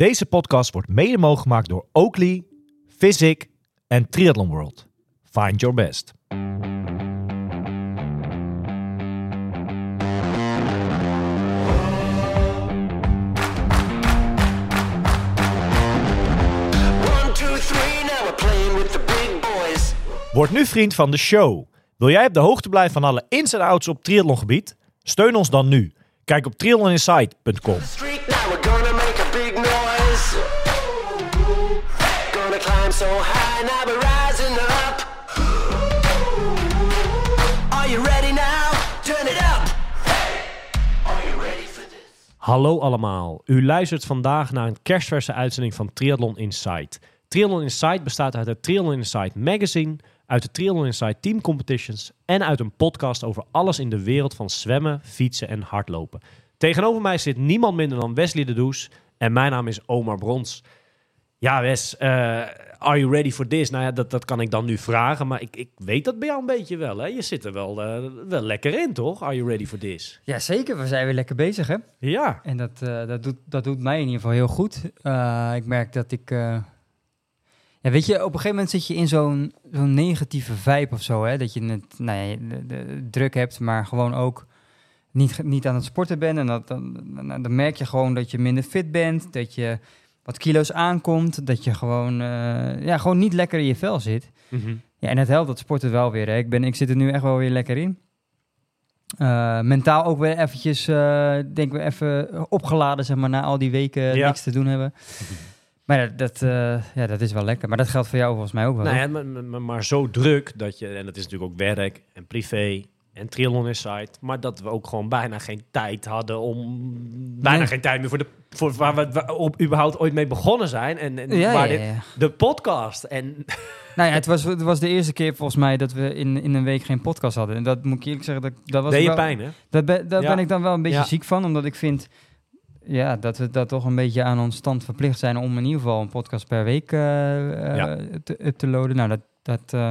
Deze podcast wordt mede mogelijk gemaakt door Oakley, Physic en Triathlon World. Find your best. Word nu vriend van de show. Wil jij op de hoogte blijven van alle ins en outs op triathlongebied? Steun ons dan nu. Kijk op triathloninsight.com. Gonna climb so high, now rising up. Are you ready now? Turn it up. Hallo allemaal. U luistert vandaag naar een kerstverse uitzending van Triathlon Insight. Triathlon Insight bestaat uit het Triathlon Insight magazine, uit de Triathlon Insight team competitions en uit een podcast over alles in de wereld van zwemmen, fietsen en hardlopen. Tegenover mij zit niemand minder dan Wesley de Does en mijn naam is Omar Brons. Ja Wes, eh, are you ready for this? Nou ja, dat, dat kan ik dan nu vragen, maar ik, ik weet dat bij jou een beetje wel. Hè? Je zit er wel, eh, wel lekker in, toch? Are you ready for this? Ja, zeker. We zijn weer lekker bezig, hè? Ja. En dat, eh, dat, doet, dat doet mij in ieder geval heel goed. Ik merk dat ik... ja, weet je, op een gegeven moment zit je in zo'n zo'n negatieve vibe of zo, hè? Dat je het nou ja, de, de druk hebt, maar gewoon ook niet, niet aan het sporten bent. En dat, dan, dan, merk je gewoon dat je minder fit bent, dat je wat kilo's aankomt, dat je gewoon, eh, ja, gewoon niet lekker in je vel zit. Mhm. Ja, en het helpt dat sporten wel weer. Hè. Ik, ben, ik zit er nu echt wel weer lekker in. Eh, mentaal ook weer eventjes, eh denk we even opgeladen, zeg maar, na al die weken Ja. niks te doen hebben. Maar dat, ja, dat is wel lekker. Maar dat geldt voor jou volgens mij ook wel. Nou hè? ja, maar, maar, maar zo druk dat je, en dat is natuurlijk ook werk en privé en Triathlon Insight, maar dat we ook gewoon bijna geen tijd hadden om, bijna Nee. geen tijd meer voor de, voor waar we op überhaupt ooit mee begonnen zijn en, en ja, waar ja, dit, ja. de podcast en Nou ja, het was, het was de eerste keer volgens mij dat we in, in een week geen podcast hadden. En dat moet ik eerlijk zeggen, dat, dat was deed je wel, pijn hè? Dat ben, daar ben ik dan wel een beetje ziek van, omdat ik vind ja, dat we dat toch een beetje aan ons stand verplicht zijn om in ieder geval een podcast per week eh, eh, te, te loaden. Nou, dat, dat, eh,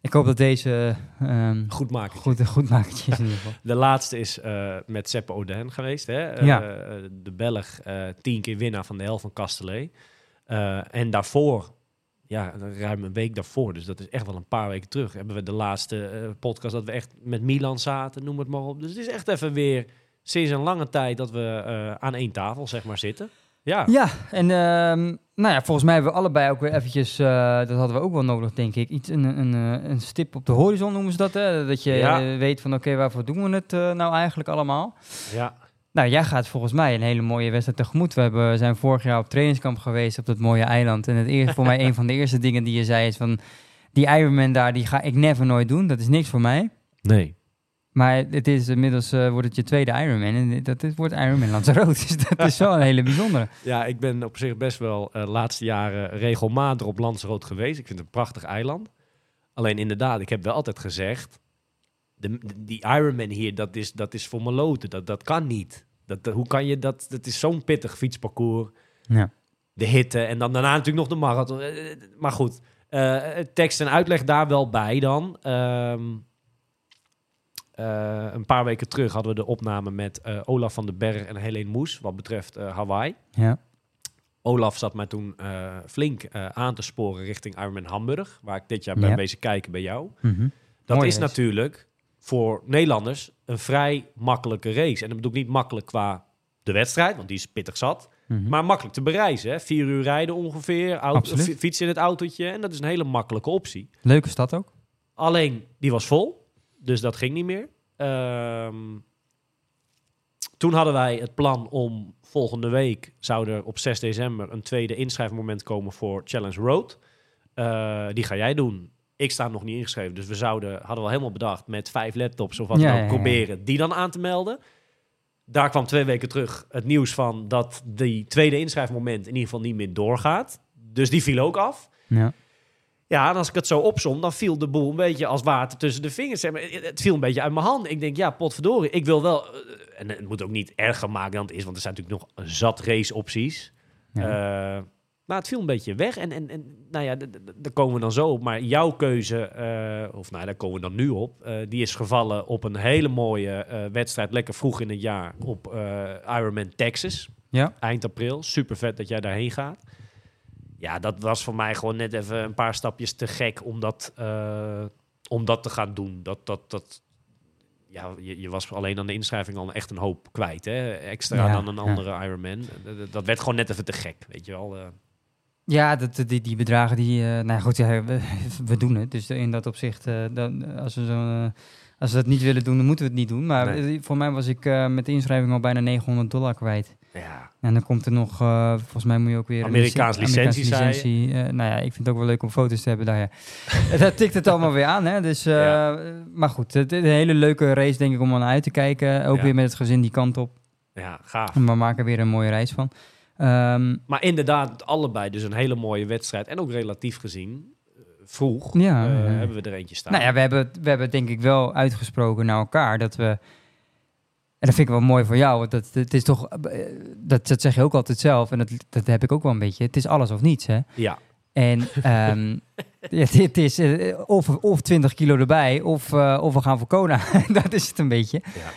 ik hoop dat deze ehm, Goed maken. goed, goed makertje is in ieder geval. De laatste is eh, met Seppe Oden geweest. Hè? Eh, Ja. eh, de Belg, tien keer winnaar van de helft van Castellet. En daarvoor, ja, ruim een week daarvoor, dus dat is echt wel een paar weken terug, hebben we de laatste podcast dat we echt met Milan zaten, noem het maar op. Dus het is echt even weer sinds een lange tijd dat we aan één tafel, zeg maar, zitten. Ja, Ja, en ehm, nou ja, volgens mij hebben we allebei ook weer eventjes, eh, dat hadden we ook wel nodig, denk ik, iets, een, een, eh, een stip op de horizon noemen ze dat, hè? Dat je Ja. weet van, oké, waarvoor doen we het eh, nou eigenlijk allemaal? ja. Nou, jij gaat volgens mij een hele mooie wedstrijd tegemoet. We hebben, zijn vorig jaar op trainingskamp geweest op dat mooie eiland. En het eerste, voor mij een van de eerste dingen die je zei is van... Die Ironman daar, die ga ik never nooit doen. Dat is niks voor mij. Nee. Maar het is inmiddels, eh, wordt het je tweede Ironman. En dat is, wordt Ironman Lanzarote. Dus dat is wel een hele bijzondere. Ja, ik ben op zich best wel eh, de laatste jaren regelmatig op Lanzarote geweest. Ik vind het een prachtig eiland. Alleen inderdaad, ik heb wel altijd gezegd... De, die Ironman hier, dat is, dat is voor meloten. Dat, dat kan niet. Dat, dat- hoe kan je dat... Dat is zo'n pittig fietsparcours. Ja. De hitte en dan daarna natuurlijk nog de marathon. Eh, Maar goed, tekst en uitleg daar wel bij dan. Ehm, eh, een paar weken terug hadden we de opname met eh, Olaf van den Berg en Helene Moes... wat betreft eh, Hawaii. Ja. Olaf zat mij toen flink aan te sporen richting Ironman Hamburg, waar ik dit jaar ben bezig kijken bij jou. Mhm. Dat is race. natuurlijk voor Nederlanders een vrij makkelijke race. En dat bedoel ik niet makkelijk qua de wedstrijd, want die is pittig zat, Mhm. maar makkelijk te bereizen. Hè? Vier uur rijden ongeveer, auto, fietsen in het autootje en dat is een hele makkelijke optie. Leuke stad ook. Alleen, die was vol, dus dat ging niet meer. Ehm, toen hadden wij het plan om volgende week zou er op 6 december een tweede inschrijfmoment komen voor Challenge Road. Eh, die ga jij doen. Ik sta nog niet ingeschreven, dus we zouden, hadden we helemaal bedacht, met vijf laptops of wat Ja, dan ja. proberen die dan aan te melden. Daar kwam twee weken terug het nieuws van dat die tweede inschrijfmoment in ieder geval niet meer doorgaat. Dus die viel ook af. Ja. Ja, en als ik het zo opsom, dan viel de boel een beetje als water tussen de vingers. Zeg maar, Het viel een beetje uit mijn handen. Ik denk, ja, potverdorie, ik wil wel... eh, En het moet ook niet erger maken dan het is, want er zijn natuurlijk nog een zat raceopties. Ja. Eh, maar het viel een beetje weg. En, en, en nou ja, daar komen we dan zo op. Maar jouw keuze, eh, of nou, daar komen we dan nu op. die is gevallen op een hele mooie wedstrijd, lekker vroeg in het jaar, op Ironman Texas. Ja. eind april. Super vet dat jij daarheen gaat. Ja, dat was voor mij gewoon net even een paar stapjes te gek om dat, eh, om dat te gaan doen. Dat, dat, dat, ja, je, je was alleen aan de inschrijving al echt een hoop kwijt. Hè? Extra Ja, dan een ja. andere Ironman. Dat, dat werd gewoon net even te gek, weet je wel. eh. Ja, dat, die, die bedragen die... eh, nou goed, ja, we, we doen het. Dus in dat opzicht, dan, als, we zo, eh, als we dat niet willen doen, dan moeten we het niet doen. Maar Nee. voor mij was ik met de inschrijving al bijna 900 dollar kwijt. Ja, En dan komt er nog, eh, volgens mij moet je ook weer... een Amerikaans licentie- je? licentie. eh, nou ja, ik vind het ook wel leuk om foto's te hebben daar. Ja. dat tikt het allemaal weer aan, hè. Dus, eh, Ja. Maar goed, het is een hele leuke race denk ik om aan uit te kijken. Ook Ja. weer met het gezin die kant op. ja, gaaf. En we maken er weer een mooie reis van. Ehm, Maar inderdaad, allebei dus een hele mooie wedstrijd. En ook relatief gezien, vroeg, Ja, ja. hebben we er eentje staan. Nou ja, we hebben, we hebben denk ik wel uitgesproken naar elkaar dat we. En dat vind ik wel mooi voor jou. Want dat, het is toch. eh, Dat, dat zeg je ook altijd zelf. En dat, dat heb ik ook wel een beetje. Het is alles of niets, hè? ja. En ehm, het, het is eh, of, of 20 kilo erbij, of, eh, of we gaan voor Kona. dat is het een beetje. Ja.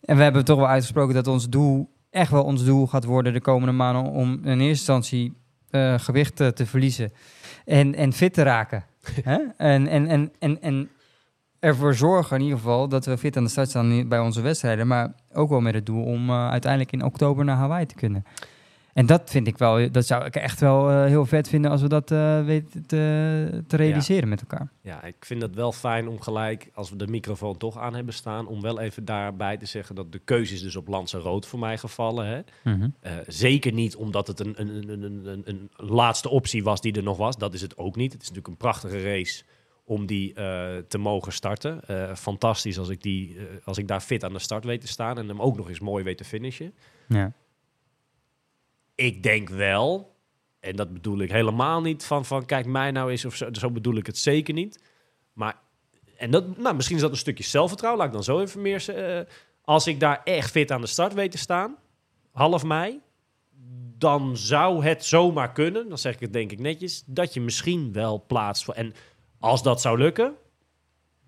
En we hebben toch wel uitgesproken dat ons doel, echt wel ons doel gaat worden de komende maanden om in eerste instantie eh, gewicht te verliezen en, en fit te raken. Hè? En, en, en, en, en ervoor zorgen in ieder geval dat we fit aan de start staan bij onze wedstrijden, maar ook wel met het doel om eh, uiteindelijk in oktober naar Hawaii te kunnen. En dat vind ik wel, dat zou ik echt wel eh, heel vet vinden als we dat eh, weten te, te realiseren met elkaar. Ja, ik vind het wel fijn om gelijk, als we de microfoon toch aan hebben staan, om wel even daarbij te zeggen dat de keuze is dus op Lanzarote voor mij gevallen. Hè? Eh, zeker niet omdat het een, een, een, een laatste optie was die er nog was. Dat is het ook niet. Het is natuurlijk een prachtige race om die eh, te mogen starten. Eh, fantastisch als ik, die, eh, als ik daar fit aan de start weet te staan en hem ook nog eens mooi weet te finishen. Ja. Ik denk wel, en dat bedoel ik helemaal niet van, van kijk mij nou eens of zo, zo bedoel ik het zeker niet. Maar, en dat, nou, misschien is dat een stukje zelfvertrouwen, laat ik dan zo even meer als ik daar echt fit aan de start weet te staan, half mei, dan zou het zomaar kunnen, dan zeg ik het denk ik netjes, dat je misschien wel plaatst voor. En als dat zou lukken,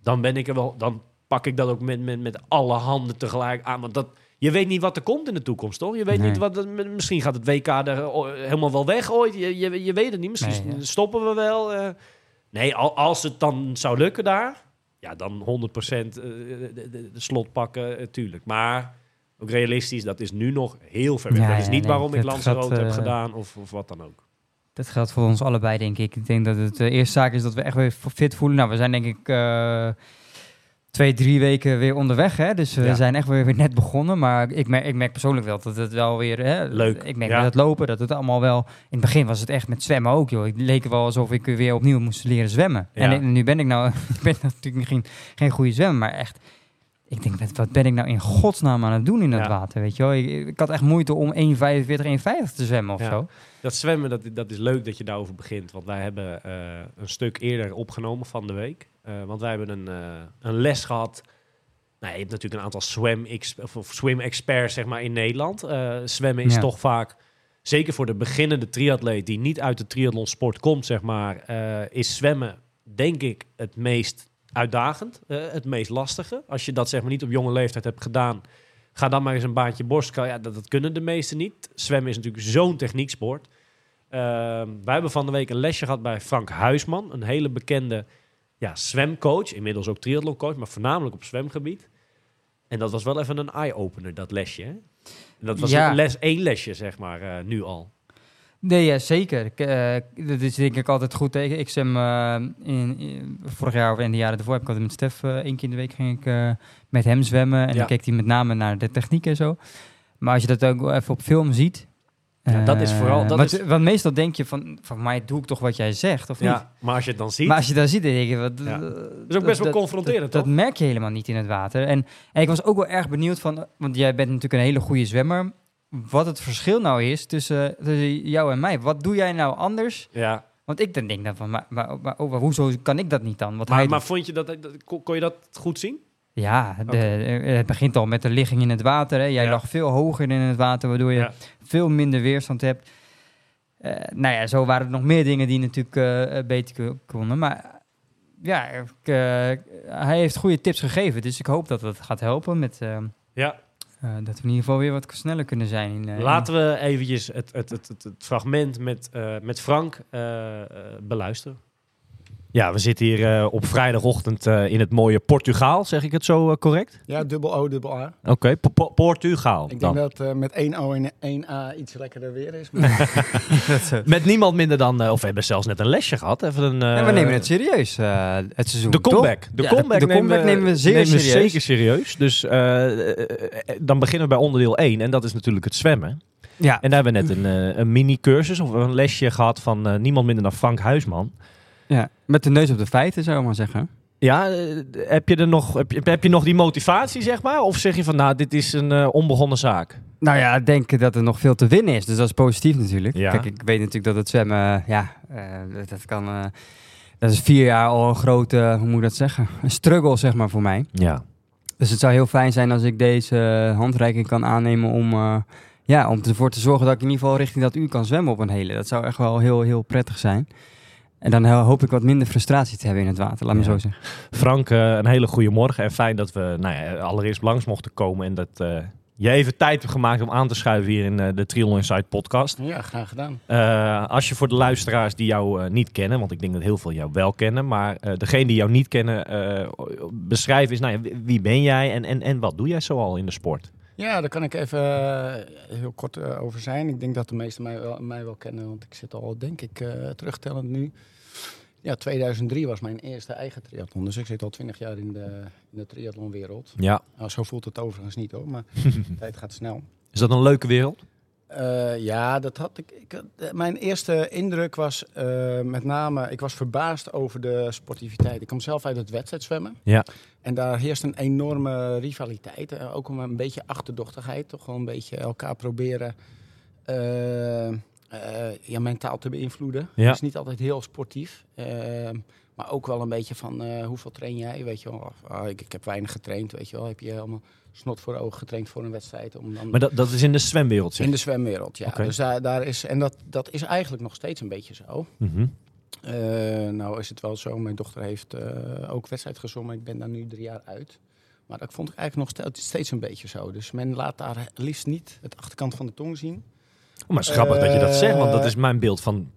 dan ben ik er wel, dan pak ik dat ook met, met, met alle handen tegelijk aan. Want dat, je weet niet wat er komt in de toekomst, toch? Je weet Nee. niet wat, misschien gaat het WK er eh, helemaal wel weg ooit. Je, je, je weet het niet. Misschien Nee, ja. stoppen we wel. eh. nee, al, als het dan zou lukken daar, ja, dan 100% eh, de, de, de slot pakken, eh, tuurlijk. Maar ook realistisch, dat is nu nog heel ver weg. Ja, dat is ja, niet nee, waarom ik Lanzarote heb gedaan of, of wat dan ook. Dat geldt voor ons allebei, denk ik. Ik denk dat het de eerste zaak is dat we echt weer fit voelen. Nou, we zijn denk ik eh, twee, drie weken weer onderweg. Hè? Dus we Ja. zijn echt weer, weer net begonnen. Maar ik merk, ik merk persoonlijk wel dat het wel weer... Hè, Leuk, Ik merk ja. met het lopen dat het allemaal wel... In het begin was het echt met zwemmen ook, joh. Het leek wel alsof ik weer opnieuw moest leren zwemmen. Ja. En, nu ben ik nou... ik ben natuurlijk geen, geen goede zwemmer, maar echt... Ik denk, wat- ben ik nou in godsnaam aan het doen in dat water, weet je wel? Ik, ik had echt moeite om 1,45, 1,50 te zwemmen of zo. Dat zwemmen, dat, dat is leuk dat je daarover begint. Want wij hebben eh, een stuk eerder opgenomen van de week. Eh, want wij hebben een, eh, een les gehad. Nou, je hebt natuurlijk een aantal swim, ex- of, of swim experts zeg maar, in Nederland. Zwemmen is Ja. toch vaak, zeker voor de beginnende triatleet die niet uit de triathlonsport komt, zeg maar, is zwemmen denk ik het meest uitdagend, het meest lastige. Als je dat zeg maar niet op jonge leeftijd hebt gedaan, ga dan maar eens een baantje borstkou. Ja, dat, dat kunnen de meesten niet. Zwemmen is natuurlijk zo'n technieksport. Ehm, wij hebben van de week een lesje gehad bij Frank Huisman, een hele bekende ja, zwemcoach, inmiddels ook triathloncoach, maar voornamelijk op zwemgebied. En dat was wel even een eye-opener, dat lesje. Hè? En dat was Ja. les, één lesje, zeg maar, eh, nu al. Nee, ja, zeker. Eh, dat is denk ik altijd goed tegen. Ik eh, in, in- vorig jaar of in de jaren ervoor heb ik altijd met Stef eh, één keer in de week ging ik met hem zwemmen. En Ja. dan keek hij met name naar de techniek en zo. Maar als je dat ook even op film ziet. Ja, dat is vooral- dat want, is- want meestal denk je van, van mij doe ik toch wat jij zegt, of niet? Ja, maar als je het dan ziet... Maar als je dat ziet, dan denk je... Wat, Ja. Dat is ook best wel confronterend, dat, toch? dat merk je helemaal niet in het water. En, en ik was ook wel erg benieuwd van... Want jij bent natuurlijk een hele goede zwemmer. Wat het verschil nou is tussen, tussen jou en mij. Wat doe jij nou anders? ja. Want ik dan denk dan van... Maar, maar, maar, oh, maar hoezo kan ik dat niet dan? Wat Maar, maar vond je dat, dat- kon, je dat goed zien? Ja, de, het begint al met de ligging in het water. Hè. Jij Ja. lag veel hoger in het water, waardoor je Ja. veel minder weerstand hebt. Eh, nou ja, zo waren er nog meer dingen die natuurlijk eh, eh, beter ko- konden. Maar ja, ik, hij heeft goede tips gegeven. Dus ik hoop dat het gaat helpen met, Ja. Eh, dat we in ieder geval weer wat sneller kunnen zijn. In, eh, Laten we eventjes het, het, het, het, fragment met, eh, met Frank beluisteren. Ja, we zitten hier eh, op vrijdagochtend eh, in het mooie Portugaal. Zeg ik het zo eh, correct? Ja, dubbel O, dubbel A. Oké, Po- Po- Portugaal. Ik dan. denk dat eh, met één O en één A iets lekkerder weer is. Maar dat, Met niemand minder dan, of we hebben zelfs net een lesje gehad. Even een, eh, en we nemen het serieus, eh, het seizoen. De comeback. De Ja, comeback, de comeback nemen we zeer nemen we serieus. zeker serieus. Dus dan beginnen we bij onderdeel 1. En dat is natuurlijk het zwemmen. Ja, En daar hebben we net een, een mini-cursus of een lesje gehad van eh, niemand minder dan Frank Huisman. Ja, met de neus op de feiten, zou ik maar zeggen. Ja, eh, heb je, er nog, heb, je, heb je nog die motivatie, zeg maar? Of zeg je van, nou, dit is een eh, onbegonnen zaak? Nou ja, ik denk dat er nog veel te winnen is. Dus dat is positief natuurlijk. Ja. Kijk, ik weet natuurlijk dat het zwemmen, ja, eh, dat- kan... dat is vier jaar al een grote, hoe moet ik dat zeggen? Een struggle, zeg maar, voor mij. Ja. Dus het zou heel fijn zijn als ik deze handreiking kan aannemen om, ja, om ervoor te zorgen dat ik in ieder geval richting dat uur kan zwemmen op een hele. Dat zou echt wel heel, heel prettig zijn. En dan ho- hoop ik wat minder frustratie te hebben in het water, laat me Ja. zo zeggen. Frank, eh, een hele goede morgen. En fijn dat we nou ja, allereerst langs mochten komen. En dat eh, je even tijd hebt gemaakt om aan te schuiven hier in eh, de Triathlon Inside podcast. ja, graag gedaan. Eh, als je voor de luisteraars die jou niet kennen, want ik denk dat heel veel jou wel kennen, maar eh degene die jou niet kennen, eh beschrijf eens, nou ja, wie- wie ben jij en, en, en wat doe jij zoal in de sport? Ja, daar kan ik even eh, heel kort eh, over zijn. Ik denk dat de meesten mij wel, mij wel kennen, want ik zit al, denk ik, eh, terugtellend nu. Ja, 2003 was mijn eerste eigen triathlon. Dus ik zit al 20 jaar in de, in de triathlonwereld. Ja. Nou, zo voelt het overigens niet hoor, maar de tijd gaat snel. Is dat een leuke wereld? Eh, ja, dat had ik. ik eh, mijn eerste indruk was eh, met name, ik was verbaasd over de sportiviteit. Ik kom zelf uit het wedstrijdzwemmen. Ja. En daar heerst een enorme rivaliteit. eh, ook om een beetje achterdochtigheid. Toch wel een beetje elkaar proberen ja, mentaal te beïnvloeden. Ja. Het is niet altijd heel sportief. eh, maar ook wel een beetje van hoeveel train jij? Weet je wel, Of, ah, ik, ik heb weinig getraind. Weet je wel, heb je helemaal snot voor ogen getraind voor een wedstrijd? Om dan Maar dat, dat is in de zwemwereld, zeg in de zwemwereld, ja. Dus daar, daar is, en dat, dat is eigenlijk nog steeds een beetje zo. Mhm. Eh, nou is het wel zo, mijn dochter heeft eh, ook wedstrijd gezongen. Ik ben daar nu drie jaar uit. Maar dat vond ik eigenlijk nog steeds, een beetje zo. Dus men laat daar liefst niet het achterkant van de tong zien. Oh, maar het is grappig dat je dat zegt, want dat Eh, is mijn beeld van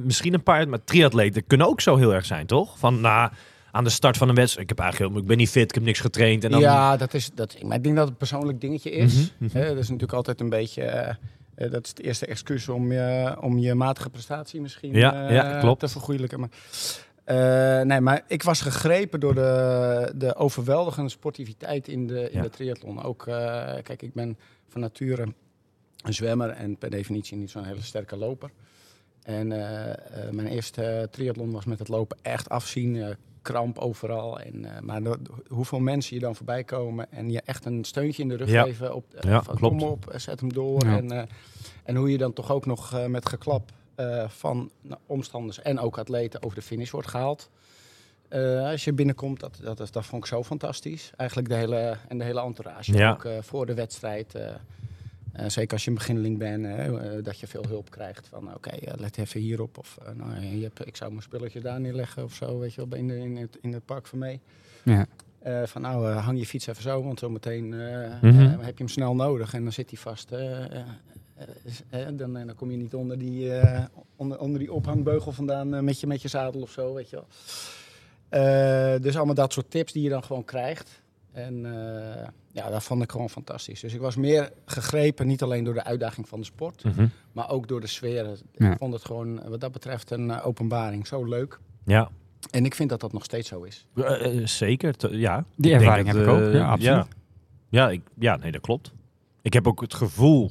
misschien een paar, maar triatleten kunnen ook zo heel erg zijn, toch? Van na aan de start van een wedstrijd, ik heb eigenlijk ik ben niet fit, ik heb niks getraind en dan Ja, dat is, dat, maar ik denk dat het een persoonlijk dingetje is. Mhm, mhm. Dat is natuurlijk altijd een beetje... eh, eh, dat is het eerste excuus om je, om je matige prestatie misschien Ja, eh, ja, klopt. te vergoeilijken. Maar, nee, maar ik was gegrepen door de, de overweldigende sportiviteit in de, in Ja. de triathlon. Ook, kijk, ik ben van nature een zwemmer en per definitie niet zo'n hele sterke loper. En mijn eerste triathlon was met het lopen echt afzien, kramp overal. En, eh, maar de- hoeveel mensen je dan voorbij komen en je echt een steuntje in de rug Ja. geven. Op, eh, Ja, van, klopt. Kom op, eh, zet hem door. En, en hoe je dan toch ook nog met geklap van nou, omstanders en ook atleten over de finish wordt gehaald. Eh, als je binnenkomt, dat, dat, dat vond ik zo fantastisch. Eigenlijk de hele, en de hele entourage. Ja. Ook voor de wedstrijd. Zeker als je een beginneling bent, hè, eh, dat je veel hulp krijgt. Van oké, eh, let even hierop. Of eh, nou, je hebt, ik zou mijn spulletjes daar neerleggen of zo. Weet je wel, in, de, in, het, in het park van mee. Ja. Eh, van nou, eh, hang je fiets even zo, want zometeen eh, Mhm. eh, heb je hem snel nodig. En dan zit hij vast. eh, eh, eh, eh, dan, eh, dan kom je niet onder die, eh, onder, onder die ophangbeugel vandaan eh, met, je, met je zadel of zo, weet je wel. Eh, dus allemaal dat soort tips die je dan gewoon krijgt. En eh, ja, dat vond ik gewoon fantastisch. Dus ik was meer gegrepen, niet alleen door de uitdaging van de sport, Mhm. maar ook door de sfeer. Ja. Ik vond het gewoon, wat dat betreft, een eh, openbaring. Zo leuk. Ja, En ik vind dat dat nog steeds zo is. Eh, zeker. Ja. Die ervaring dat, heb ik ook, ja, absoluut. Ja, ja, ik, ja, nee, dat klopt. Ik heb ook het gevoel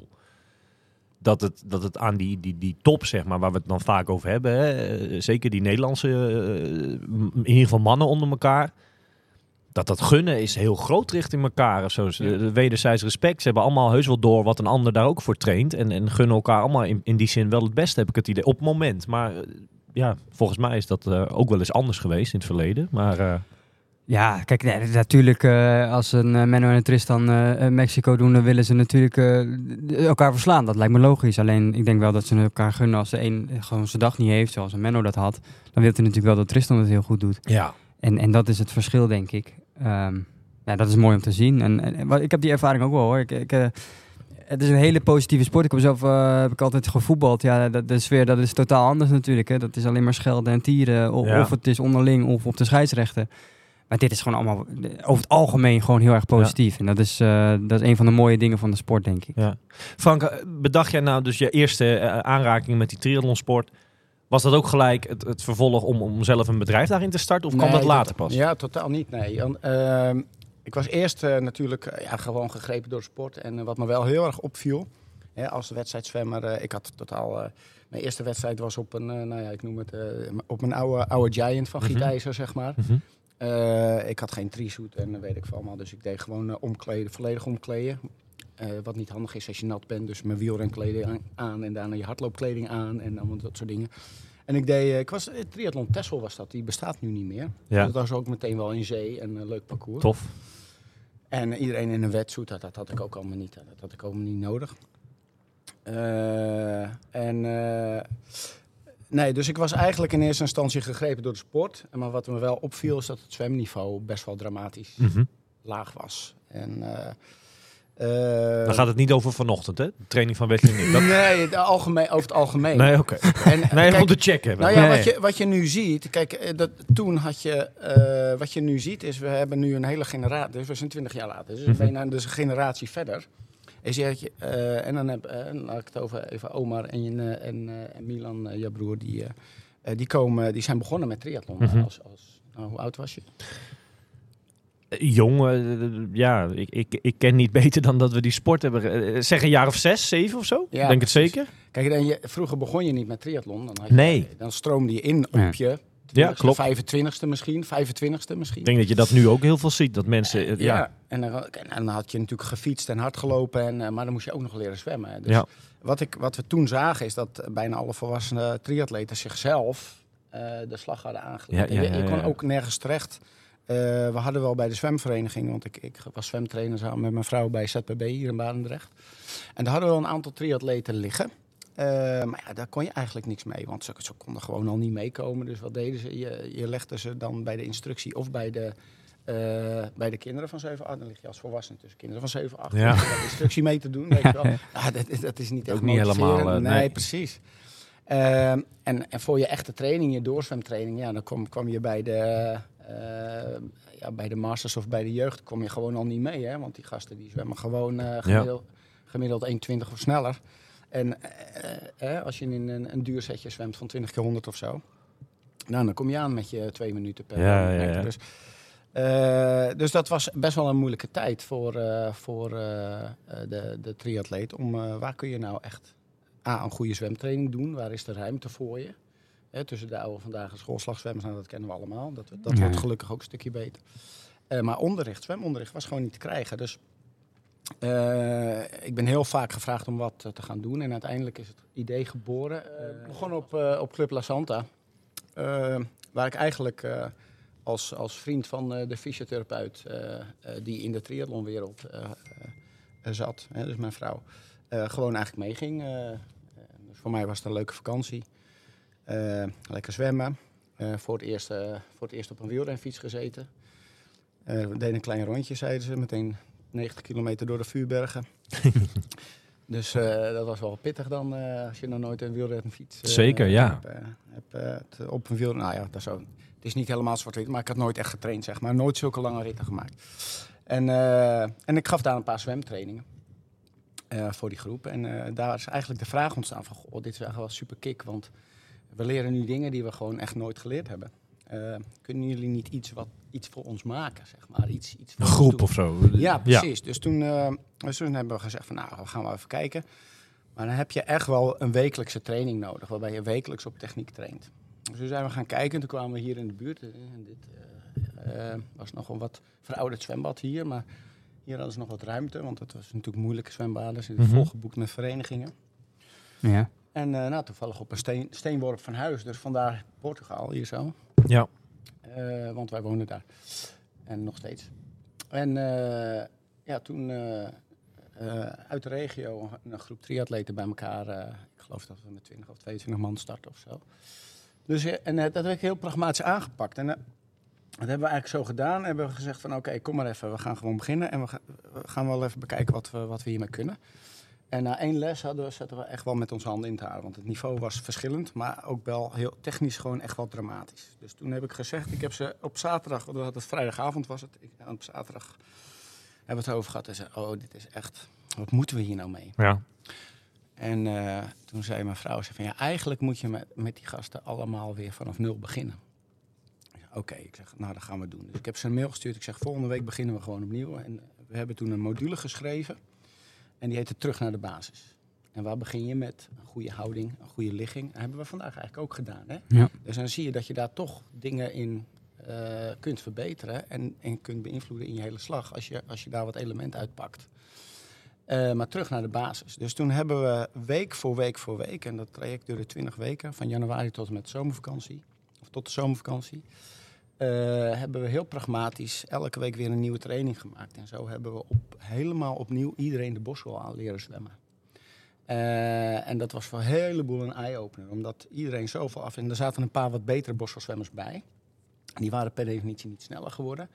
dat het, dat het aan die, die, die top, zeg maar, waar we het dan vaak over hebben, hè, zeker die Nederlandse, in ieder geval mannen onder elkaar, dat dat gunnen is heel groot richting elkaar. Of zo. Ze- de Wederzijds respect. Ze hebben allemaal heus wel door wat een ander daar ook voor traint. En, en gunnen elkaar allemaal in, in die zin wel het beste, heb ik het idee. Op het moment. Maar eh, ja, volgens mij is dat eh, ook wel eens anders geweest in het verleden. Maar eh, Ja, kijk, nee, natuurlijk, als een Menno en een Tristan Mexico doen, dan willen ze natuurlijk elkaar verslaan. Dat lijkt me logisch. Alleen, ik denk wel dat ze elkaar gunnen als de een gewoon zijn dag niet heeft, zoals een Menno dat had. Dan wil hij natuurlijk wel dat Tristan het heel goed doet. ja, En, en dat is het verschil, denk ik. Ehm, Ja, dat is mooi om te zien. En, en, en wat- ik heb die ervaring ook wel hoor. Ik, ik, eh, het is een hele positieve sport. Ik heb zelf eh, heb ik altijd gevoetbald. Ja, de, de sfeer dat is totaal anders natuurlijk. Hè. Dat is alleen maar schelden en tieren. Of, Ja. of het is onderling of op de scheidsrechten. Maar dit is gewoon allemaal over het algemeen gewoon heel erg positief. En dat is, eh, dat is een van de mooie dingen van de sport, denk ik. Ja. Frank, bedacht jij nou dus je eerste aanraking met die triathlonsport? Was dat ook gelijk het, het vervolg om, om zelf een bedrijf daarin te starten? Of kwam Nee, dat later pas? Ja, totaal niet. Nee. Ehm, ik was eerst eh, natuurlijk eh, ja, gewoon gegrepen door sport. En eh, wat me wel heel erg opviel, hè, als wedstrijdzwemmer, ik had totaal. mijn eerste wedstrijd was op een, nou ja, ik noem het, op een oude, oude Giant van. Gietijzer, zeg maar. Mhm. Ik had geen trisuit en weet ik van allemaal. Dus ik deed gewoon omkleden, volledig omkleden. Eh, wat niet handig is als je nat bent. Dus mijn wielrenkleding aan, aan en daarna je hardloopkleding aan en allemaal dat soort dingen. En ik deed, eh, ik was, eh, Triathlon Texel was dat, die bestaat nu niet meer. Ja. Dat was ook meteen wel in zee en een leuk parcours. Tof. En iedereen in een wetsuit, dat, dat had ik ook allemaal niet, dat had ik allemaal niet nodig. En nee, dus ik was eigenlijk in eerste instantie gegrepen door de sport. Maar wat me wel opviel is dat het zwemniveau best wel dramatisch Mhm. laag was. En, eh, Dan gaat het niet over vanochtend, hè? De training van Wesley. Dat... Nee, de algemeen, over het algemeen. Nee, oké. En, eh, Nee, kijk, om te checken. nou ja, Nee. wat je, wat je nu ziet, kijk, eh, dat, toen had je, wat je nu ziet is, we hebben nu een hele generatie, dus we zijn 20 jaar later, dus Mhm. dus een generatie verder. Is je, je, en dan heb, laat ik het over even Omar en, je, en, en Milan, jouw broer, die, die, komen, die zijn begonnen met triathlon. Mhm. als, als, nou, hoe oud was je? Jong, eh, ja, ik, ik, ik ken niet beter dan dat we die sport hebben. eh, zeg een jaar of zes, zeven of zo? Ja, Denk het zeker? Kijk, dan je, vroeger begon je niet met triathlon. Dan, had je, Nee. dan stroomde je in op je Ja, klopt. 25ste misschien, 25ste misschien. Ik denk dat je dat nu ook heel veel ziet. Dat mensen, eh, Ja, ja. En, dan, en dan had je natuurlijk gefietst en hard gelopen, en, maar dan moest je ook nog leren zwemmen. Dus Ja. wat, ik, wat we toen zagen is dat bijna alle volwassen triatleten zichzelf eh, de slag hadden aangelegd. Ja, ja, je, je ja, kon ook nergens terecht. Eh, we hadden wel bij de zwemvereniging, want ik, ik was zwemtrainer samen met mijn vrouw bij ZPB hier in Barendrecht. En daar hadden we wel een aantal triatleten liggen. Eh, maar ja, daar kon je eigenlijk niks mee, want ze, ze konden gewoon al niet meekomen. Dus wat deden ze? Je, je legde ze dan bij de instructie of bij de, eh, bij de kinderen van 7, 8. Dan lig je als volwassene tussen kinderen van 7, 8. Ja. om de instructie mee te doen, weet je wel. Ja, dat, is- dat is niet echt Ook niet helemaal, nee, nee. precies. Ehm, en, en voor je echte training, je doorzwemtraining, ja, dan kwam, kwam je bij de, ja, bij de masters of bij de jeugd, kom je gewoon al niet mee. Hè? Want die gasten die zwemmen gewoon eh, gemiddeld, gemiddeld 1,20 of sneller. En eh, eh, als je in een, een duursetje zwemt van 20 keer 100 of zo, nou, dan kom je aan met je twee minuten per Ja, ja, ja. Dus, eh, dus dat was best wel een moeilijke tijd voor, eh, voor eh, eh, de, de triatleet. Om, eh, waar kun je nou echt A, een goede zwemtraining doen? Waar is de ruimte voor je? Hè, tussen de oude vandaag en schoolslagzwemmers, nou, dat kennen we allemaal. Dat, dat Ja. wordt gelukkig ook een stukje beter. Eh, maar onderricht, zwemonderricht, was gewoon niet te krijgen. Dus eh, ik ben heel vaak gevraagd om wat eh, te gaan doen. En uiteindelijk is het idee geboren. Eh, Ik begon op, eh, op Club La Santa. waar ik eigenlijk eh, als, als vriend van eh, de fysiotherapeut... eh, eh, die in de triathlonwereld eh, eh, zat, hè, dus mijn vrouw... eh, gewoon eigenlijk meeging. Dus voor mij was het een leuke vakantie. Eh, lekker zwemmen. Eh, voor, het eerst, eh, voor het eerst op een wielrenfiets gezeten. We deden een klein rondje, zeiden ze. Meteen 90 kilometer door de vuurbergen. dus dat was wel pittig dan, als je nog nooit een wielrenfiets... eh, Zeker, ja. Hebt, op een wiel... Nou ja, dat is. Het is niet helemaal zwart-wit, maar ik had nooit echt getraind, zeg maar. Nooit zulke lange ritten gemaakt. En, en ik gaf daar een paar zwemtrainingen. voor die groep. En daar is eigenlijk de vraag ontstaan van... Goh, dit is eigenlijk wel super kick, want we leren nu dingen die we gewoon echt nooit geleerd hebben. Eh, kunnen jullie niet iets, wat, iets voor ons maken, zeg maar? Iets, iets voor Een groep of zo. Ja, precies. Dus toen, eh, dus toen hebben we gezegd van, nou, we gaan wel even kijken. Maar dan heb je echt wel een wekelijkse training nodig, waarbij je wekelijks op techniek traint. Dus toen zijn we gaan kijken en toen kwamen we hier in de buurt. eh, En dit was nog een wat verouderd zwembad hier, maar hier hadden ze nog wat ruimte, want het was natuurlijk moeilijke zwembaden. Ze zitten Mhm. volgeboekt met verenigingen. Ja. En eh, nou, toevallig op een steen, steenworp van huis, dus vandaar Portugal hier zo. Ja. Eh, want wij wonen daar. En nog steeds. En eh, ja, toen uit de regio een, groep triatleten bij elkaar. ik geloof dat we met 20 of 22 man starten of zo. Dus, en dat heb ik heel pragmatisch aangepakt. En, Dat hebben we eigenlijk zo gedaan. Hebben we gezegd van oké, kom maar even, we gaan gewoon beginnen. En we gaan wel even bekijken wat we, wat we hiermee kunnen. En na één les hadden we, zaten we echt wel met onze handen in het haar. Want het niveau was verschillend, maar ook wel heel technisch gewoon echt wel dramatisch. Dus toen heb ik gezegd, ik heb ze op zaterdag, want het vrijdagavond was het. Ik, op zaterdag hebben we het over gehad. En zei, oh dit is echt, wat moeten we hier nou mee? Ja. En eh, toen zei mijn vrouw, ze van ja, eigenlijk moet je met, met die gasten allemaal weer vanaf nul beginnen. Oké, ik zeg, nou dat gaan we doen. Dus ik heb ze een mail gestuurd. Ik zeg, volgende week beginnen we gewoon opnieuw. En we hebben toen een module geschreven. En die heette Terug naar de basis. En waar begin je met? Een goede houding, een goede ligging. Dat hebben we vandaag eigenlijk ook gedaan. Hè? Ja. Dus dan zie je dat je daar toch dingen in eh, kunt verbeteren. En, en kunt beïnvloeden in je hele slag. Als je, als je daar wat elementen uitpakt. Eh, maar terug naar de basis. Dus toen hebben we week voor week voor week, en dat traject duurde 20 weken, van januari tot en met zomervakantie, of tot de zomervakantie, eh, hebben we heel pragmatisch elke week weer een nieuwe training gemaakt. En zo hebben we op, helemaal opnieuw iedereen de bosrol aan leren zwemmen. Eh, en dat was voor een heleboel een eye-opener, omdat iedereen zoveel af... En er zaten een paar wat betere bosrolzwemmers bij. Die waren per definitie niet sneller geworden.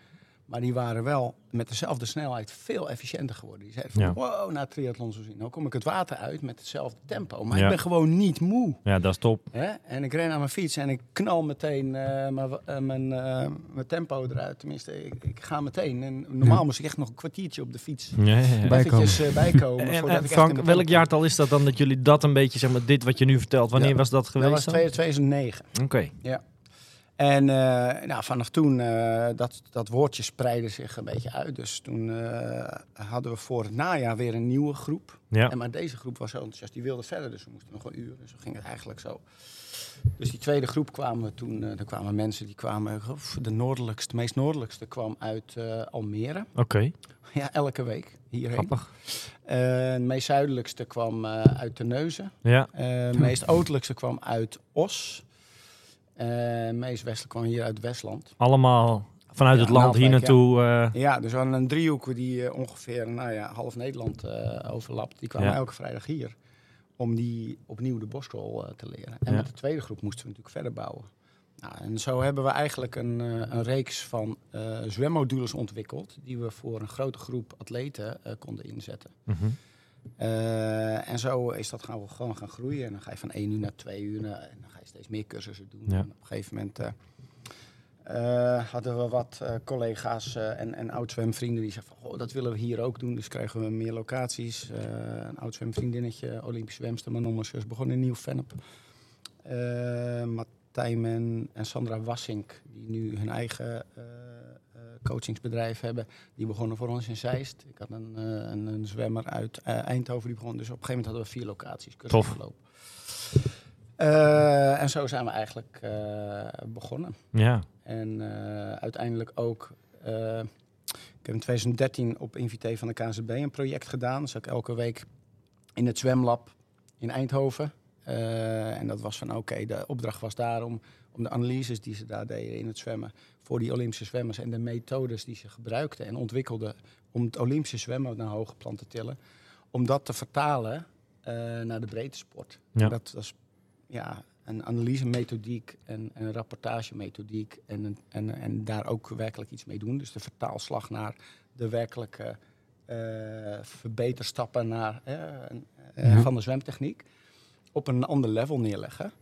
Maar die waren wel met dezelfde snelheid veel efficiënter geworden. Die zeiden van, Ja. wow, na triathlon zo zien. Nou kom ik het water uit met hetzelfde tempo. Maar Ja. ik ben gewoon niet moe. ja, dat is top. Hè? En ik ren aan mijn fiets en ik knal meteen eh, mijn, eh, mijn, eh, mijn tempo eruit. Tenminste, ik, ik ga meteen. En normaal moest ik echt nog een kwartiertje op de fiets. Ja, ja, ja. Bij- Eventjes eh, bijkomen. En, ik Frank, welk jaartal is dat dan dat jullie dat een beetje, zeg maar, dit wat je nu vertelt, wanneer Ja. was dat Dat geweest? was dan? 2009. Oké. En eh, nou, vanaf toen, eh, dat, dat woordje spreidde zich een beetje uit. Dus toen eh, hadden we voor het najaar weer een nieuwe groep. Ja. En maar deze groep was zo enthousiast, die wilde verder. Dus we moesten nog een uur. Dus ging het eigenlijk zo. Dus die tweede groep kwamen we toen, er kwamen mensen die kwamen, de noordelijkste, de meest noordelijkste kwam uit Almere. Oké, Ja, elke week hierheen. grappig. De meest zuidelijkste kwam uit Terneuzen. Ja, De meest oostelijkste kwam uit Os. Eh, meest westelijke kwam hier uit Westland. allemaal vanuit Ja, het land hier naartoe. eh, Ja, dus we hadden een driehoek die eh, ongeveer nou ja, half Nederland overlapt. Die kwamen Ja. elke vrijdag hier om die opnieuw de bosrol eh, te leren. En Ja. met de tweede groep moesten we natuurlijk verder bouwen. Nou, en zo hebben we eigenlijk een, een reeks van zwemmodules ontwikkeld... die we voor een grote groep atleten konden inzetten. mhm. Eh, en zo is dat gaan we gewoon gaan groeien. En dan ga je van één uur naar twee uur. eh, En dan ga je steeds meer cursussen doen. Ja. En op een gegeven moment eh, hadden we wat collega's en, en oud-zwemvrienden die zeiden van... Dat willen we hier ook doen. Dus kregen we meer locaties. Een oud-zwemvriendinnetje, Olympisch zwemster, Manon Messers, begon in Nieuw-Vennep. Martijn en, en Sandra Wassink, die nu hun eigen coachingsbedrijf hebben... Die begonnen voor ons in Zeist. Ik had een, eh, een, een zwemmer uit eh, Eindhoven die begon. Dus op een gegeven moment hadden we vier locaties. Tof. Eh, en zo zijn we eigenlijk begonnen. ja. En uiteindelijk ook. ik heb in 2013 op invité van de KNZB een project gedaan. Dus ook elke week in het zwemlab in Eindhoven. En dat was van oké, de opdracht was daarom om de analyses die ze daar deden in het zwemmen voor die Olympische zwemmers en de methodes die ze gebruikten en ontwikkelden om het Olympische zwemmen naar hoge plan te tillen, om dat te vertalen eh, naar de breedte sport. Ja. Dat was ja, een analyse-methodiek en een rapportage-methodiek en, en, en daar ook werkelijk iets mee doen. Dus de vertaalslag naar de werkelijke eh, verbeterstappen naar, eh, Ja. van de zwemtechniek op een ander level neerleggen.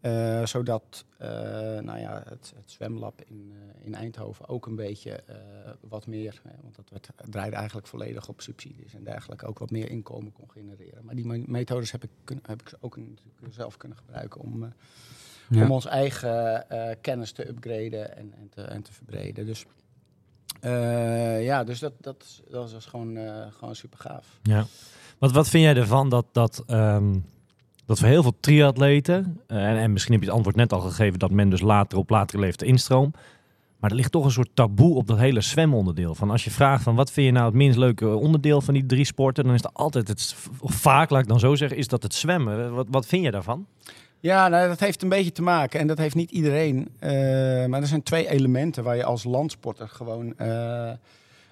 Eh, zodat eh, nou ja, het, het zwemlab in, eh, in Eindhoven ook een beetje wat meer, want dat werd, draaide eigenlijk volledig op subsidies en dergelijke, ook wat meer inkomen kon genereren. Maar die me- methodes heb ik, kun, heb ik ook natuurlijk zelf kunnen gebruiken om, Ja. om ons eigen kennis te upgraden en, en, te, en te verbreden. Dus ja, dus dat, dat, dat was gewoon, gewoon super gaaf. Ja. Wat, wat vind jij ervan dat, dat, ehm, dat voor heel veel triatleten, eh, en, en misschien heb je het antwoord net al gegeven, dat men dus later op latere leeftijd instroomt. Maar er ligt toch een soort taboe op dat hele zwemonderdeel. Van als je vraagt van wat vind je nou het minst leuke onderdeel van die drie sporten, dan is het altijd het, vaak laat ik dan zo zeggen, is dat het zwemmen. Wat, wat vind je daarvan? Ja, nou, dat heeft een beetje te maken. En dat heeft niet iedereen. eh, maar er zijn twee elementen waar je als landsporter gewoon eh,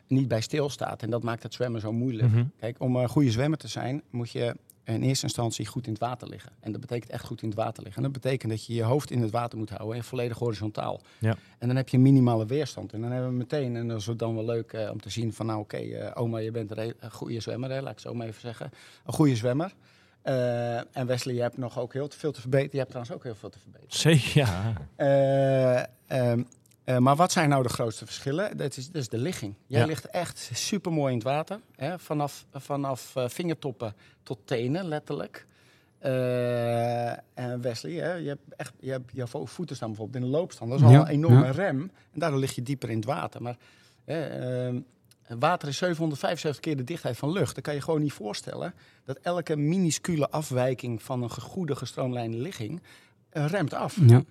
niet bij stilstaat. En dat maakt het zwemmen zo moeilijk. Mhm. Kijk, om een goede zwemmer te zijn, moet je in eerste instantie goed in het water liggen. En dat betekent echt goed in het water liggen. En dat betekent dat je je hoofd in het water moet houden en volledig horizontaal. Ja. En dan heb je minimale weerstand. En dan hebben we meteen, en dat is dan wel leuk eh, om te zien van nou oké, eh, oma je bent een, goede zwemmer, hè, laat ik zo maar even zeggen. Een goede zwemmer. Eh, en Wesley, je hebt nog ook heel te veel te verbeteren. Je hebt trouwens ook heel veel te verbeteren. Zeker, ja. Eh, eh, maar wat zijn nou de grootste verschillen? Dat is, dat is de ligging. Jij Ja. ligt echt super mooi in het water. Hè? Vanaf, vanaf eh, vingertoppen tot tenen, letterlijk. Eh, en Wesley, hè? Je, hebt echt, je hebt je vo- voeten staan bijvoorbeeld in de loopstand. Dat is al een enorme ja. rem. En daardoor lig je dieper in het water. Maar hè, ehm, water is 775 keer de dichtheid van lucht. Dan kan je gewoon niet voorstellen dat elke minuscule afwijking van een goede gestroomlijnde ligging remt af. Ja.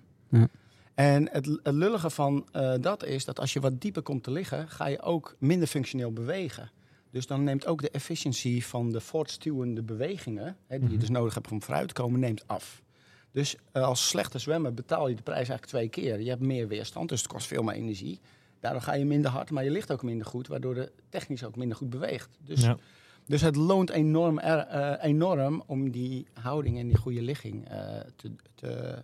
En het, het lullige van eh, dat is dat als je wat dieper komt te liggen, ga je ook minder functioneel bewegen. Dus dan neemt ook de efficiëntie van de voortstuwende bewegingen, hè, die je dus nodig hebt om vooruit te komen, neemt af. Dus eh, als slechte zwemmer betaal je de prijs eigenlijk twee keer. Je hebt meer weerstand, dus het kost veel meer energie. Daardoor ga je minder hard, maar je ligt ook minder goed, waardoor de technisch ook minder goed beweegt. Dus, Ja. dus het loont enorm, er- eh, enorm om die houding en die goede ligging te, te,